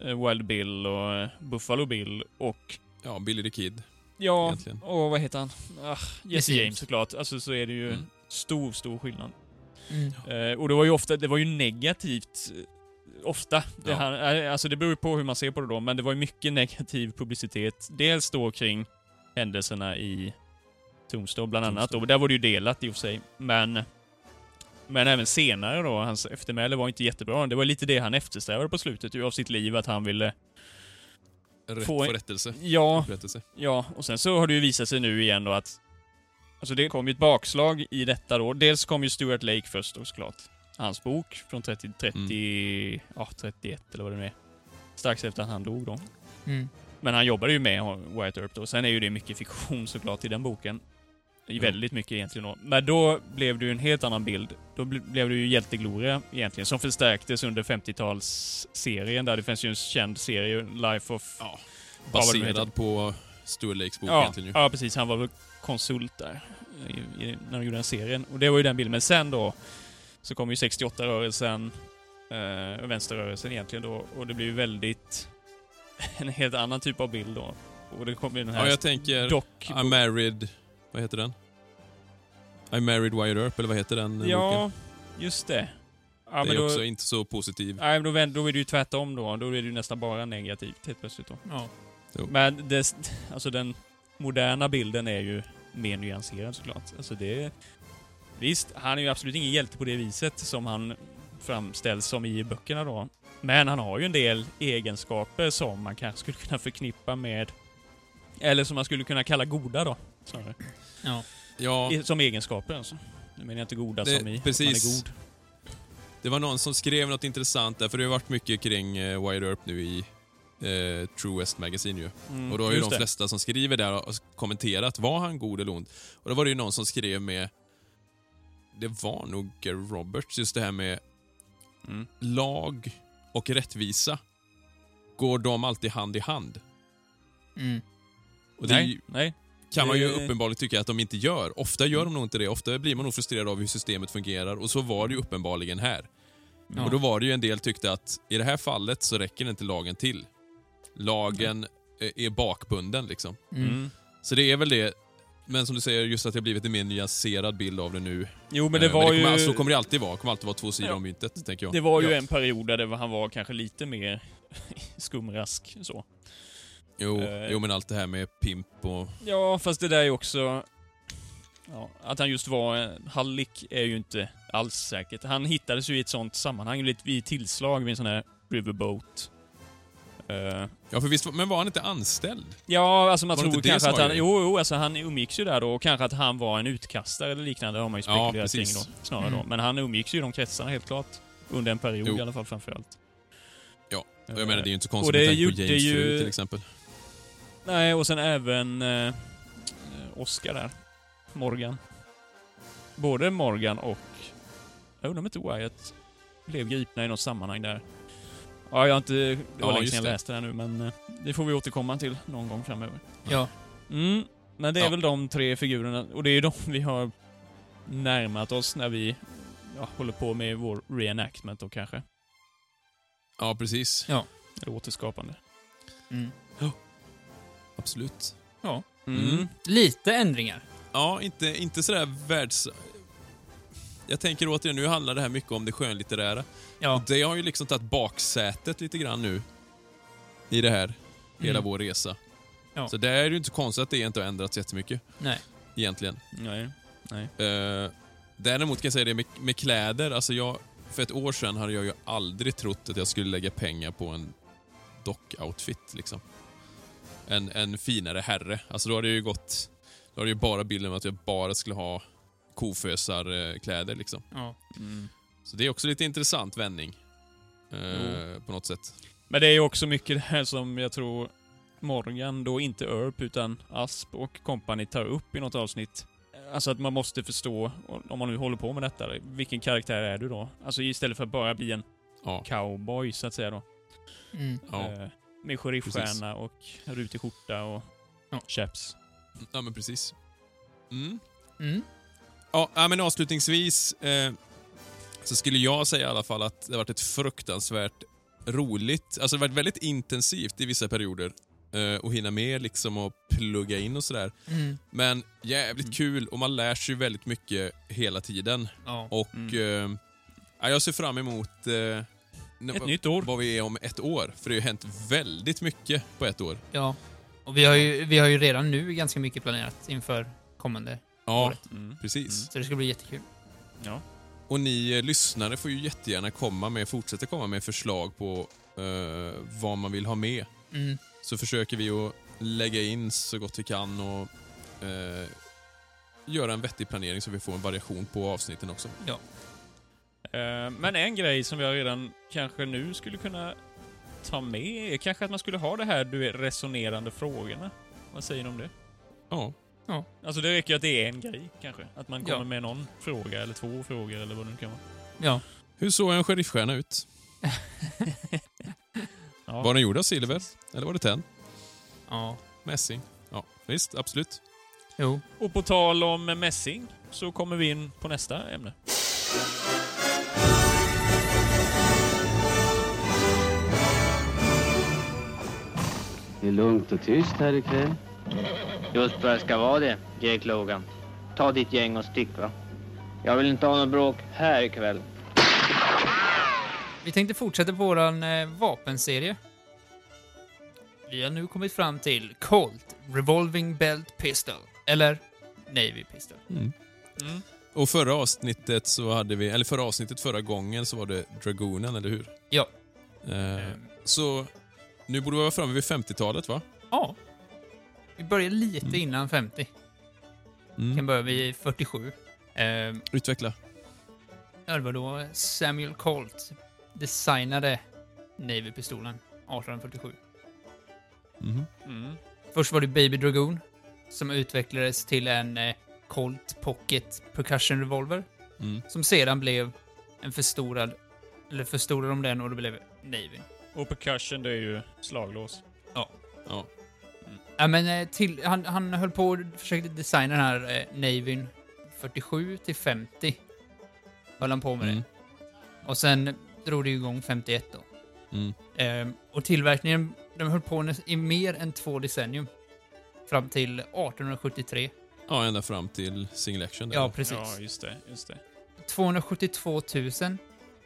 eh, Wild Bill och eh, Buffalo Bill och... Ja, Billy the Kid. Ja, Egentligen. och vad heter han? Ah, Jesse James James. såklart. Alltså så är det ju Mm. stor, stor skillnad. Mm. Eh, och det var ju ofta, det var ju negativt. Ofta. Det, Ja. här, eh, alltså det beror ju på hur man ser på det då, men det var ju mycket negativ publicitet. Dels då kring händelserna i Tombstone bland annat. Tombstone. Och där var det ju delat i och för sig. Men, men även senare då, hans eftermäle var inte jättebra. Det var lite det han eftersträvade på slutet av sitt liv, att han ville... Rätt Få- rättelse. Ja. Ja, och sen så har det ju visat sig nu igen då att... Alltså det kom ju ett bakslag i detta då. Dels kom ju Stuart Lake först då såklart. Hans bok från 30, 30, ja 31 eller vad det nu är. Strax efter att han dog då. Mm. Men han jobbade ju med Wyatt Earp då. Sen är ju det mycket fiktion såklart i den boken. I väldigt mycket egentligen då. Men då blev det ju en helt annan bild. Då bl- blev det ju hjältegloria egentligen, som förstärktes under 50-talsserien där det finns ju en känd serie, Life of... Ja, baserad på Stuart Lakes bok Ja, egentligen ju. ja, precis. Han var väl konsult där i, i, när de gjorde den serien. Och det var ju den bilden. Men sen då så kom ju 68-rörelsen, eh, vänsterrörelsen egentligen då, och det blev ju väldigt... en helt annan typ av bild då. Och det kom ju den här Ja, jag tänker dock... I'm married... Vad heter den? I married Wyatt Earp, eller vad heter den boken? Ja, just det. Ja, det men är då, också inte så positiv. nej, men då, då är det ju tvärtom då. Då är det ju nästan bara negativt helt plötsligt då. Ja. Jo. Men det, alltså den moderna bilden är ju mer nyanserad såklart. Alltså det... Visst, han är ju absolut ingen hjälte på det viset som han framställs som i böckerna då. Men han har ju en del egenskaper som man kanske skulle kunna förknippa med... Eller som man skulle kunna kalla goda då, snarare. Ja. Som egenskaper alltså. Nu menar jag inte goda Det- som i precis. att man är god. det var någon som skrev något intressant där, för det har varit mycket kring uh, Wyatt Earp nu i eh, True West Magazine ju. Mm, Och då har ju de det. flesta som skriver där och kommenterat, var han god eller ond? Och då var det ju någon som skrev med, det var nog Gary Roberts, just det här med Mm. lag och rättvisa. Går de alltid hand i hand? Mm. Och det är nej, ju- nej. kan man ju Det- uppenbarligen tycka att de inte gör. Ofta gör de nog inte det. Ofta blir man nog frustrerad av hur systemet fungerar och så var det ju uppenbarligen här. Ja. Och då var det ju en del tyckte att i det här fallet så räcker inte lagen till. Lagen eh, är bakbunden liksom. Mm. Mm. Så det är väl det. Men som du säger, just att det har blivit en mer nyanserad bild av det nu. Jo, men det Eh, var kommer, ju... så kommer det alltid vara. Det kommer alltid vara två sidor Ja. om myntet, tänker jag. Det var ju ja. en period där det var, han var kanske lite mer skumrask så. Jo, eh, jo, men allt det här med pimp och... Ja, fast det där är ju också... Ja, att han just var en hallick är ju inte alls säkert. Han hittades ju i ett sånt sammanhang, lite vid tillslag vid en sån här riverboat. Eh, Ja, för visst, men var han inte anställd? ja, alltså man Var tror kanske att han... Jo, jo, alltså han umgicks ju där då och kanske att han var en utkastare eller liknande har man ju Ja, spekulerat kring precis. då. Snarare då. Mm. Men han umgicks ju i de kretsarna helt klart. Under en period Jo. i alla fall framförallt. Ja, Och jag menar, det är ju inte så konstigt med tanke på James ju- fru till exempel. Nej, och sen även eh, Oscar där. Morgan. Både Morgan och... Jag undrar om inte Wyatt blev gripna i något sammanhang där. Ja, jag har inte... Det var Ja, länge sedan jag det. läste det här nu, men eh, det får vi återkomma till någon gång framöver. Ja. Mm, men det är Ja. väl de tre figurerna, och det är ju de vi har närmat oss när vi ja, håller på med vår reenactment då kanske. Ja, precis. Eller återskapande. Mm. Absolut. Mm. Lite ändringar. Ja, inte, inte sådär världs... Jag tänker återigen, nu handlar det här mycket om det skönlitterära. Ja. Och det har ju liksom tagit baksätet lite grann nu. I det här, hela Mm. vår resa. Ja. Så det är ju inte konstigt att det inte har ändrats jättemycket, Nej. egentligen. Nej. Nej. Uh, däremot kan jag säga det med, med kläder, alltså jag... För ett år sedan hade jag ju aldrig trott att jag skulle lägga pengar på en dock-outfit, liksom. En, en finare herre. Alltså då hade det ju gått... Då hade det ju bara bilden av att jag bara skulle ha kofösarkläder, liksom. Ja. Mm. Så det är också lite intressant vändning. eh, på något sätt. Men det är ju också mycket det här som jag tror Morgan, då inte Earp utan Asp och company tar upp i något avsnitt. Alltså att man måste förstå, om man nu håller på med detta, vilken karaktär är du då? Alltså istället för att bara bli en Ja. cowboy, så att säga då. Mm. Ja. Eh, med sheriffstjärna och rutig skjorta och Ja. chaps. ja, men precis. Mm. Mm. Ja, men avslutningsvis eh, så skulle jag säga i alla fall att det har varit ett fruktansvärt roligt, alltså det har varit väldigt intensivt i vissa perioder eh, att hinna med liksom och plugga in och sådär. Mm. Men jävligt Mm. kul och man lär sig väldigt mycket hela tiden. Ja. Och Mm. eh, ja, jag ser fram emot eh, Ett nytt år. vad vi är om ett år. För det har ju hänt väldigt mycket på ett år. ja. Och vi har, ju, vi har ju redan nu ganska mycket planerat inför kommande. Ja, Året. Mm. precis. Så det ska bli jättekul. Ja. Och ni eh, lyssnare får ju jättegärna komma med, fortsätta komma med förslag på eh, vad man vill ha med. Mm. Så försöker vi att lägga in så gott vi kan och eh, göra en vettig planering så vi får en variation på avsnitten också. Eh, Men en grej som jag redan kanske nu skulle kunna ta med är kanske att man skulle ha det här du vet, resonerande frågorna. Vad säger ni om det? Ja, Ja. Alltså det räcker att det är en grej, kanske. Att man kommer Ja. med någon fråga, eller två frågor, eller vad det nu kan vara. Ja. Hur såg en sheriffstjärna ut? Ja. Var den gjord av silver? Eller var det tenn? Ja. Mässing? Ja, visst, absolut. Jo. Och på tal om mässing, så kommer vi in på nästa ämne. Det är lugnt och tyst här ikväll. Just vad det ska vara det, Jake Logan. Ta ditt gäng och stick va. Jag vill inte ha något bråk här ikväll. Vi tänkte fortsätta på våran eh, vapenserie. Vi har nu kommit fram till Colt Revolving Belt Pistol. Eller Navy Pistol. Mm. Mm. Och förra avsnittet så hade vi, eller förra avsnittet förra gången så var det Dragonen, eller hur? Ja. Eh, Ehm. så nu borde vi vara framme vid 50-talet, va? Ja. Vi börjar lite Mm. innan 50. Mm. Kan börja vid 47. Eh, Utveckla. ja, det var då Samuel Colt designade Navy-pistolen 1847. Mhm. Mm. Först var det Baby Dragoon, som utvecklades till en eh, Colt Pocket Percussion Revolver, Mm. som sedan blev en förstorad, eller förstorade de den och det blev Navy. Och percussion, det är ju slaglås. Ja. Ja, men eh, till, han, han höll på och försökte designa den här eh, Navyn 47 till 50. Höll han på med Mm. det. Och sen drog det igång 51 då. Mm. Ehm, och tillverkningen, de höll på i mer än två decennium. Fram till 1873. Ja, ända fram till single action. där. Ja, precis. Ja, just det. Just det. 272 000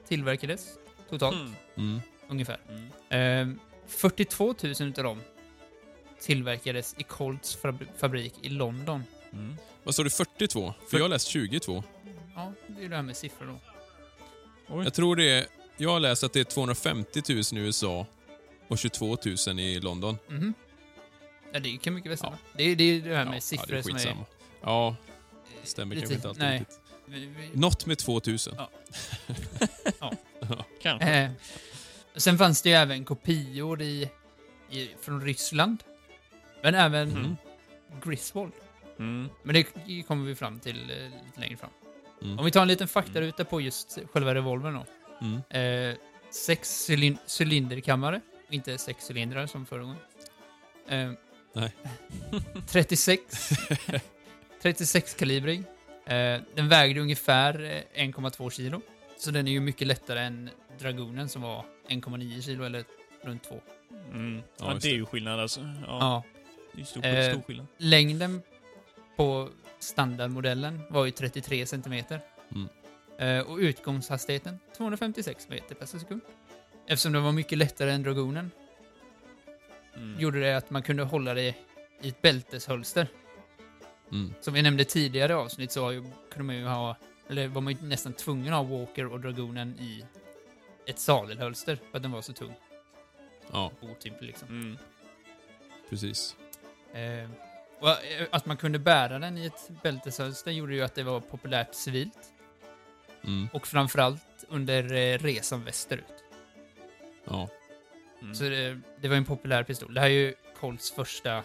tillverkades totalt, Mm. Mm. ungefär. Mm. Ehm, 42 000 utav dem tillverkades i Colts fabri- fabrik i London. Mm. Vad står det? 42? För jag har läst 22. Ja, det är ju det här med siffror då. Oj. Jag tror det är... Jag har läst att det är 250 000 i USA och 22 000 i London. Mhm. Ja, det kan mycket väl stämma. Det, är- det är det här med ja, siffror det är som är... Ja, det stämmer lite- kanske inte alltid nej. riktigt. Något med 2000. Ja. Kanske. Eh, sen fanns det ju även kopior i, i, från Ryssland. Men även Mm. Griswold. Mm. Men det kommer vi fram till eh, lite längre fram. Mm. Om vi tar en liten faktaruta på just själva revolvern då. Mm. Eh, sex cylin- cylinderkammare, inte sex cylindrar som förra gången. Eh, Nej. 36. 36 kalibrig. Eh, den vägde ungefär eh, 1,2 kilo. Så den är ju mycket lättare än Dragonen som var 1,9 kilo eller runt 2. Mm. Ja, Ja, det är ju skillnad alltså. Ja, Ja. Det är stor, Eh, stor skillnad. Längden på standardmodellen var ju 33 centimeter. Mm. Eh, och utgångshastigheten 256 meter per sekund. Eftersom det var mycket lättare än Dragonen Mm. gjorde det att man kunde hålla det i ett bälteshölster. Mm. Som vi nämnde tidigare avsnitt så kunde man ju ha, eller var man ju nästan tvungen att ha Walker och Dragonen i ett sadelhölster för att den var så tung. Ja, Otymplig liksom. Mm. precis. Eh, och eh, att man kunde bära den i ett bälteshölster gjorde ju att det var populärt civilt. Mm. Och framförallt under eh, resan västerut. Ja. Mm. Så det, det var en populär pistol. Det här är ju Colts första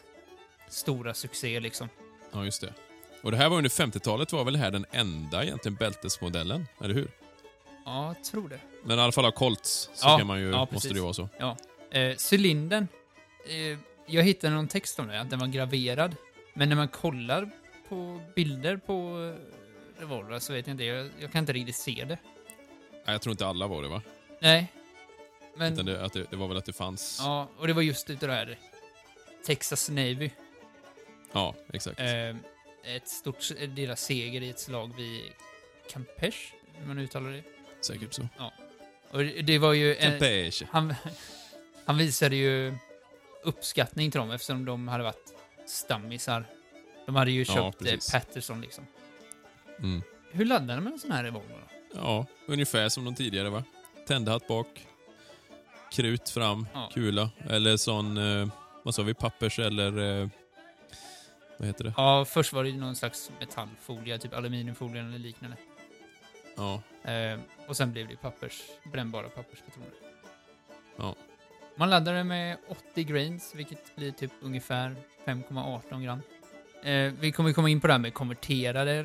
stora succé liksom. ja, just det. Och det här var under 50-talet var väl det här den enda egentligen bältesmodellen, eller hur? Ja, jag tror det. Men i alla fall av Colts så Ja, kan man ju, ja, måste det ju vara så. Eh, cylindern. Eh, jag hittade någon text om det, att den var graverad. Men när man kollar på bilder på eh, revolver så vet jag inte, jag, jag kan inte riktigt se det. Nej, jag tror inte alla var det va? Nej. Men, Utan det, att det, det var väl att det fanns... ja, och det var just utav det här Texas Navy. Ja, exakt. Eh, ett stort, deras seger i ett slag vid Campeche, hur man uttalar det. Säkert så. Och det, var ju... En, Campeche. han, han visade ju uppskattning till dem eftersom de hade varit stammisar. De hade ju Ja, köpt eh, precis. Patterson liksom. Mm. Hur laddade man en sån här revolver då? Ja, ungefär som de tidigare va? Tändhatt bak, krut fram, Ja. kula. Eller sån, eh, vad sa vi, pappers eller... Eh, vad heter det? Ja, först var det någon slags metallfolie, typ aluminiumfolie eller liknande. Ja, Eh, och sen blev det pappers, brännbara papperspatroner. Ja. Man laddade med 80 grains, vilket blir typ ungefär 5,18 gram. Eh, vi kommer komma in på det här med konverterade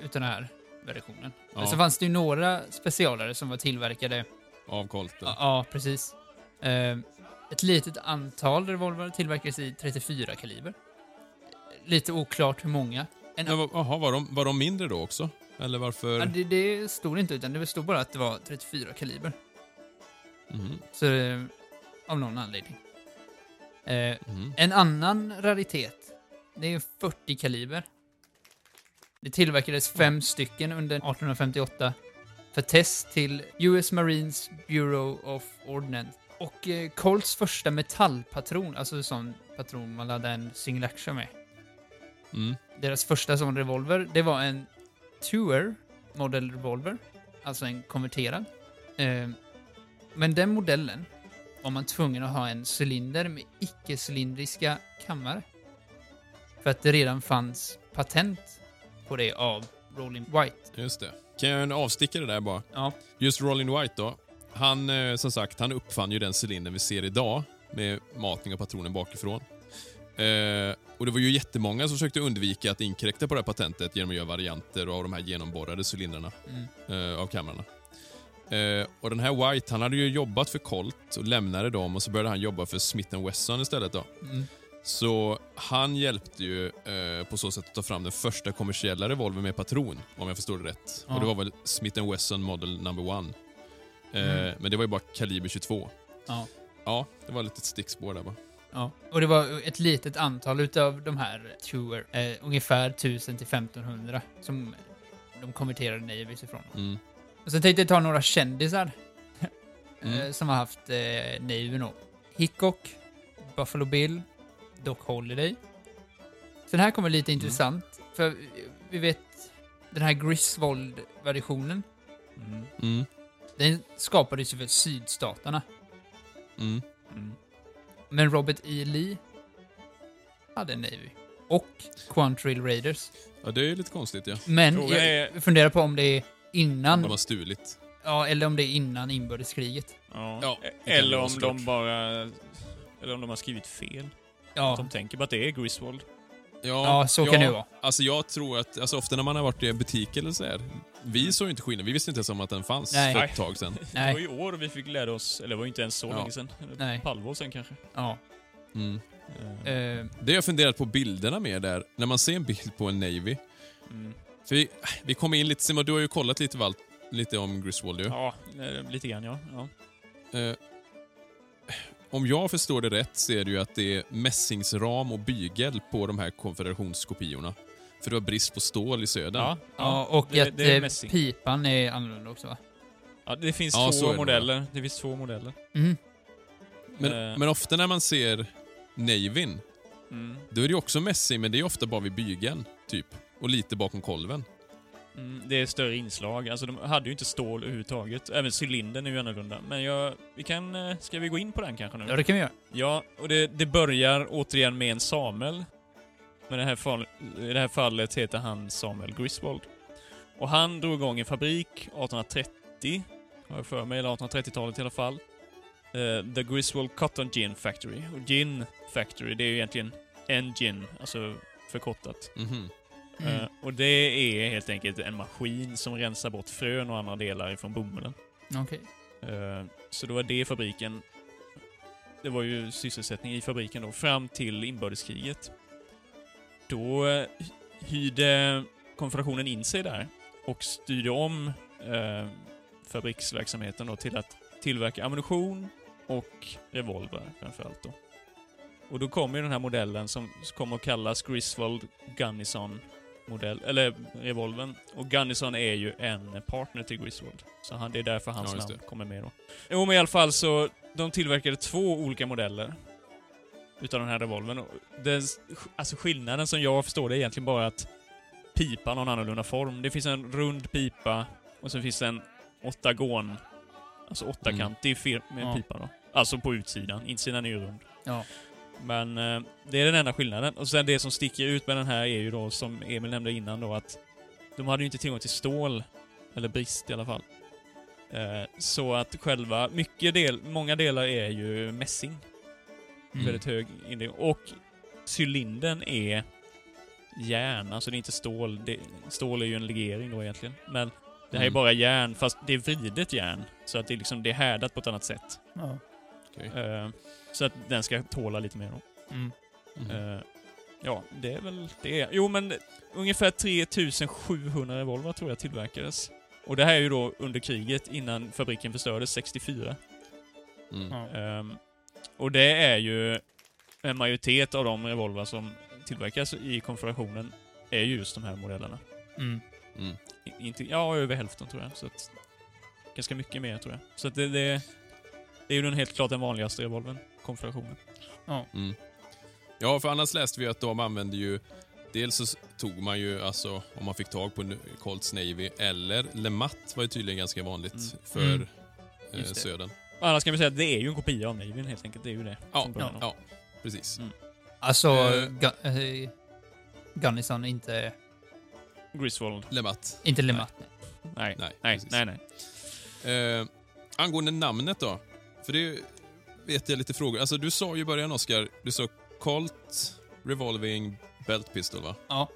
utan den här versionen. Ja. Men så fanns det ju några specialare som var tillverkade. Av Colt. Ja, ja precis. Eh, ett litet antal revolver tillverkades i 34 kaliber. Lite oklart hur många. En, Jaha, var de, var de mindre då också? Eller varför? ja, det, det stod inte, utan det stod bara att det var 34 kaliber. Mhm, Så, eh, av någon anledning. Eh, mhm. En annan raritet, det är 40 kaliber. Det tillverkades fem stycken under 1858 för test till US Marines Bureau of Ordnance. Och eh, Colts första metallpatron, alltså sån patron man laddade en single action med. Mm. Deras första sån revolver, det var en Tour Model Revolver, alltså en konverterad. Eh, men den modellen var man tvungen att ha en cylinder med icke-cylindriska kammare. För att det redan fanns patent på det av Rolling White. Just det. Kan jag göra en avstickare där bara? Ja. Just Rolling White då. Han, eh, som sagt, han uppfann ju den cylindern vi ser idag med matning av patronen bakifrån. Eh, och det var ju jättemånga som försökte undvika att inkräkta på det här patentet genom att göra varianter av de här genomborrade cylindrarna Mm. eh, av kamrarna. Eh, och den här White, han hade ju jobbat för Colt och lämnade dem och så började han jobba för Smith Wesson istället då. Mm. Så han hjälpte ju eh, på så sätt att ta fram den första kommersiella revolvern med patron, om jag förstår det rätt. Ja. Och det var väl Smith Wesson Model Number One. Eh, Mm. Men det var ju bara kaliber 22. Ja. Ja, det var ett stickspår där bara. Ja. Och det var ett litet antal utav de här Tour, eh, ungefär 1000 till 1500, som de konverterade Navies ifrån. Mm. Och sen tänkte jag ta några kändisar Mm. eh, som har haft eh, Navy då. Hickok, Buffalo Bill, Doc Holliday. Sen här kommer lite intressant, för vi vet den här Griswold-versionen, Mm. Mm. den skapades ju för sydstaterna. Mm. Mm. Men Robert E. Lee hade en Navy. Och Quantrill Raiders. Ja, det är lite konstigt ja. Men jag är- funderar på om det är innan, De har stulit. ja, eller om det är innan inbördeskriget. Ja. Ja, det kan Eller om de bara... Eller om de har skrivit fel. Att Ja, de tänker på att det är Griswold. ja så kan det vara. Alltså jag tror att, alltså ofta när man har varit i en butik eller så här, vi såg ju inte skillnad. Vi visste inte ens om att den fanns Nej. för ett tag sedan. Det Nej. var i år vi fick lära oss, eller det var ju inte ens så Ja. länge sedan. Nej. Ett halvår sedan kanske. Ja. Mm. Eh, Det har jag funderat på bilderna med där, när man ser en bild på en Navy. Mm. För vi, vi kom in lite, Simon, du har ju kollat lite, Valt, lite om Griswold ju. Ja, eh, lite grann ja. ja. Eh, om jag förstår det rätt så är det ju att det är mässingsram och bygel på de här konfederationskopiorna. För det var brist på stål i södern. Ja, ja, och det, att det är eh, pipan är annorlunda också va? Ja, det finns Ja, två det modeller. Det finns två modeller. Mm. Men, Eh. men ofta när man ser Navyn, Mm. då är det ju också mässing, men det är ofta bara vid bygeln, typ. Och lite bakom kolven. Mm, det är större inslag. Alltså de hade ju inte stål överhuvudtaget. Även cylindern är ju annorlunda. Men jag, vi kan... eh, Ska vi gå in på den kanske nu? Ja, det kan vi göra. Ja, och det, det börjar återigen med en Samuel. Men i det här, fall, i det här fallet heter han Samuel Griswold. Och han drog igång en fabrik 1830, har jag för mig, eller 1830-talet i alla fall. Eh, The Griswold Cotton Gin Factory. Och Gin Factory, det är ju egentligen en gin, alltså förkortat. Mhm. Mm. Eh, och det är helt enkelt en maskin som rensar bort frön och andra delar ifrån bomullen. Okej. Eh, Så det var det fabriken. Det var ju sysselsättning i fabriken då, fram till inbördeskriget. Då hyrde konfederationen in sig där och styrde om eh, fabriksverksamheten då till att tillverka ammunition och revolver framförallt då. Och då kom ju den här modellen som kommer att kallas Griswold Gunnison modell, eller revolven. Och Gunnison är ju en partner till Griswold. Så han, det är därför hans Ja, namn kommer med då. Jo, men i alla fall så, de tillverkade två olika modeller utav den här revolven. Den, alltså skillnaden som jag förstår det är egentligen bara att pipan har en annorlunda form. Det finns en rund pipa och så finns det en åttagon, alltså åttakantig fir- med Ja. pipa då. Alltså på utsidan. Insidan är ju rund. Ja. Men eh, det är den enda skillnaden. Och sen det som sticker ut med den här är ju då, som Emil nämnde innan då, att de hade ju inte tillgång till stål. Eller brist i alla fall. Eh, så att själva, mycket del, många delar är ju mässing. Mm. Väldigt hög indelning. Och cylindern är järn, alltså det är inte stål. Det, stål är ju en legering då egentligen. Men det här är Mm. bara järn, fast det är vridet järn. Så att det är liksom, det är härdat på ett annat sätt. Ja. Okej. Eh, så att den ska tåla lite mer då. Mm. Eh, ja, det är väl det. Jo, men ungefär 3700 revolver tror jag tillverkades. Och det här är ju då under kriget innan fabriken förstördes 64. Mm. Ja. Ehm, och det är ju en majoritet av de revolver som tillverkas i konfederationen är ju just de här modellerna. Mm. Mm. Inte, ja, över hälften tror jag. Så att, ganska mycket mer tror jag. Så att det, det, det är ju den helt klart den vanligaste revolvern, konfederationen. Mm. Ja, för annars läste vi att de använde ju... Dels så tog man ju, alltså, om man fick tag på en Colts Navy, eller LeMat var ju tydligen ganska vanligt Mm. för Mm. eh, södern. Annars kan vi säga att det är ju en kopia av Navyn helt enkelt. Det är ju det. Ja, början. Ja, precis. Mm. Alltså, Eh. Gu- eh, Gunnison inte, Griswold. LeMat. inte Lemat. Nej. Nej, Nej, precis. nej, nej. Eh, angående namnet då. För det vet jag lite frågor. Alltså du sa ju i början Oscar, du sa Colt Revolving Belt Pistol va? Ja.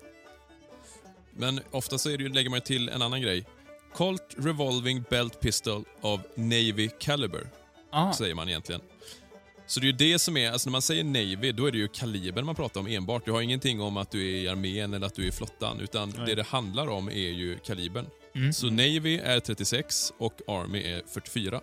Men ofta så är det ju, lägger man till en annan grej. Colt Revolving Belt Pistol of Navy Caliber, Aha. säger man egentligen. Så det är ju det som är, alltså när man säger Navy, då är det ju kalibern man pratar om enbart. Du har ingenting om att du är i armén eller att du är i flottan, utan Nej. det det handlar om är ju kalibern. Mm. Så Navy är 36 och Army är 44.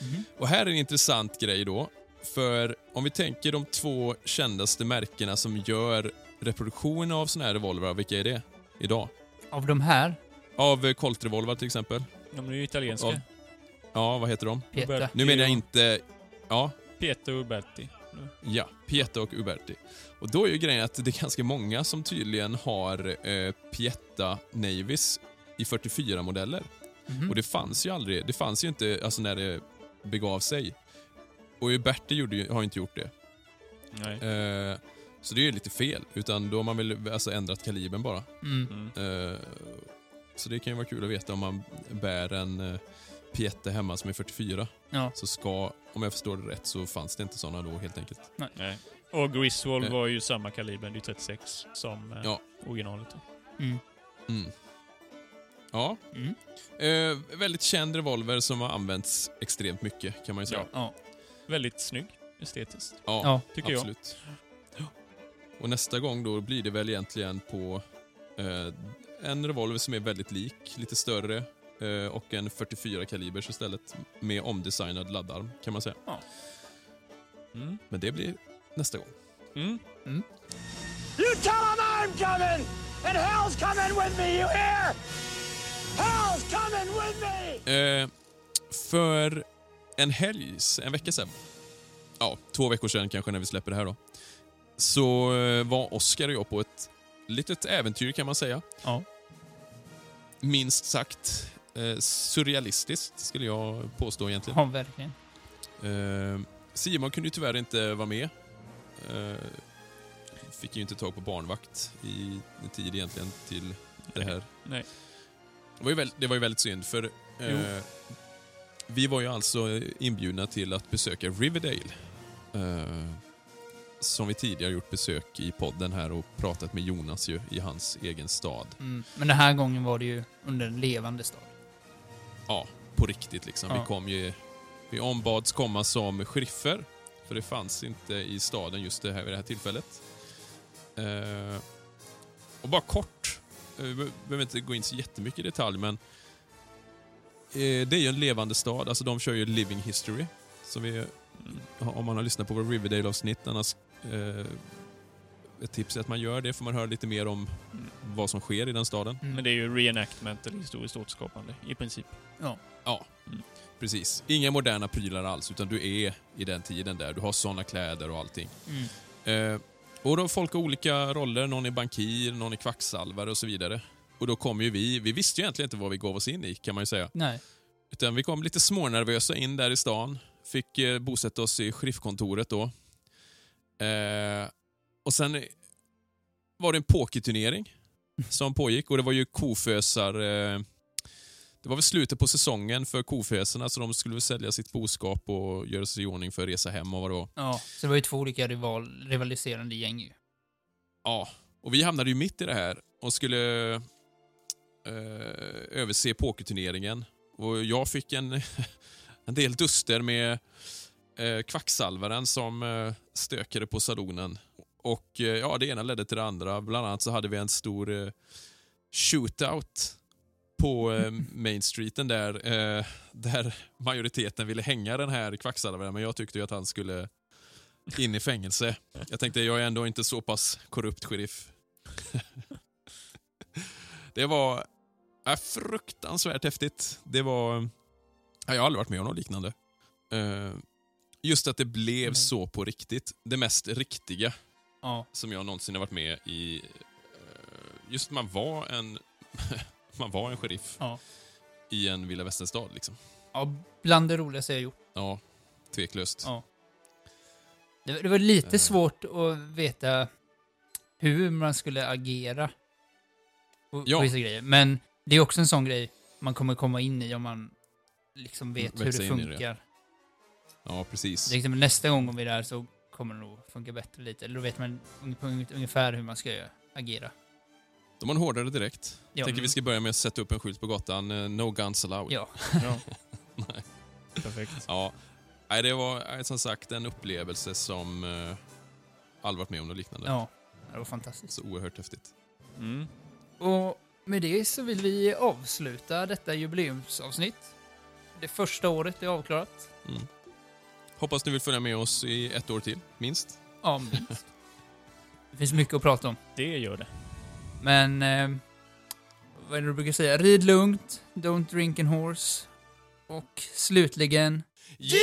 Mhm. Och här är en intressant grej då. För om vi tänker de två kändaste märkena som gör reproduktion av såna här revolvrar, vilka är det idag? Av de här, Av eh, Colt-revolvar till exempel. De är ju italienska. Av- Ja, vad heter de? Peter. Uberti Nu menar jag och- inte... Ja, Pietro Uberti. ja. Pieta och Uberti. Och då är ju grejen att det är ganska många som tydligen har eh, Pietta Navis i 44-modeller. Mhm. Och det fanns ju aldrig, det fanns ju inte alltså när det begav sig. Och Uberti gjorde, ju- har inte gjort det. Nej. Eh, så det är ju lite fel, utan då har man väl alltså ändrat kalibern bara. Mm. Mm. Eh, så det kan ju vara kul att veta om man bär en uh, Piette hemma som är 44. Ja. Så ska, om jag förstår det rätt, så fanns det inte såna då helt enkelt. Nej. Och Griswold Eh. var ju samma kaliber, det är ju 36, som eh, Ja. originalet. Mm. Mm. Ja. Mm. Eh, väldigt känd revolver som har använts extremt mycket kan man ju säga. Ja. Ja. Väldigt snygg, estetiskt. Ja, Ja. Tycker jag. absolut. Och nästa gång då blir det väl egentligen på eh, en revolver som är väldigt lik, lite större eh, och en 44 kalibers istället med omdesignad laddarm kan man säga. Mm. Men det blir nästa gång. Mm. You tell him I'm coming! And hell's coming with me, you hear? Eh, för en helg, en vecka sedan, ja, två veckor sedan kanske när vi släpper det här då, så eh, var Oscar och jag på ett litet äventyr kan man säga. Ja. Minst sagt eh, surrealistiskt skulle jag påstå egentligen. ja, verkligen. Eh, Simon kunde ju tyvärr inte vara med. Eh, fick ju inte tag på barnvakt i tid egentligen till det här. Nej. Det var ju, väl, det var ju väldigt synd för eh, vi var ju alltså inbjudna till att besöka Riverdale. Eh, som vi tidigare gjort besök i podden här och pratat med Jonas ju i hans egen stad. Mm. Men den här gången var det ju under en levande stad. Ja, på riktigt liksom. Ja. Vi kom ju... Vi ombads komma som sheriffer, för det fanns inte i staden just det här vid det här tillfället. Eh, och bara kort, vi be- behöver inte gå in så jättemycket i detalj, men eh, det är ju en levande stad. Alltså de kör ju Living History, som vi, om man har lyssnat på vår Riverdale-avsnitt, annars eh, ett tips är att man gör det, får man höra lite mer om vad som sker i den staden. Mm. Men det är ju reenactment eller historiskt återskapande i princip. Precis. Inga moderna prylar alls, utan du är i den tiden där. Du har såna kläder och allting. Mm. Eh, och då folk har olika roller. Någon är bankir, någon är kvacksalvare och så vidare. Och då kom ju vi, vi visste ju egentligen inte vad vi gav oss in i kan man ju säga. Nej. Utan vi kom lite smånervösa in där i stan. Fick eh, bosätta oss i sheriffkontoret då. Eh, och sen var det en pokerturnering som pågick och det var ju kofösar... Eh, det var väl slutet på säsongen för kofösarna så de skulle väl sälja sitt boskap och göra sig i ordning för att resa hem och vad det var. Ja, så det var ju två olika rival, rivaliserande gäng ju. Ja, Och vi hamnade ju mitt i det här och skulle eh, överse pokerturneringen. Och jag fick en, en del duster med eh, kvacksalvaren som eh, stökade på salonen. Och eh, ja, det ena ledde till det andra. Bland annat så hade vi en stor eh, shootout på eh, Main Streeten där, eh, där majoriteten ville hänga den här kvacksalvaren, men jag tyckte att han skulle in i fängelse. Jag tänkte, jag är ändå inte så pass korrupt sheriff. det var äh, fruktansvärt häftigt. Det var... Ja, jag har aldrig varit med om något liknande. Eh, just att det blev Nej. så på riktigt. Det mest riktiga Ja. som jag någonsin har varit med i. eh, Just man var en man var en sheriff Ja. i en vilda västern-stad. Liksom. ja, bland det roligaste jag gjort. Ja, tveklöst. Ja. Det, var- det var lite Eh. svårt att veta hur man skulle agera på, Ja. på vissa grejer. Men det är också en sån grej man kommer komma in i om man liksom vet Mm, hur det i det. funkar. Ja, precis. Liksom, nästa gång om vi är där så kommer det nog funka bättre lite. Eller då vet man ung- ungefär hur man ska agera. De har en hårdare direkt. Ja, Tänker men- vi ska börja med att sätta upp en skylt på gatan. eh, No guns allowed. Ja. Ja. Nej. Perfekt. Ja. Nej, det var eh, som sagt en upplevelse som eh, aldrig varit med om något liknande. ja, det var fantastiskt. Så oerhört häftigt. Mm. Och med det så vill vi avsluta detta jubileumsavsnitt. Det första året är avklarat. Hoppas ni vill följa med oss i ett år till, minst. Ja, minst. Det finns mycket att prata om. Det gör det. Men... Eh, vad är det du brukar säga? Rid lugnt, don't drink and horse. Och slutligen... Yeah!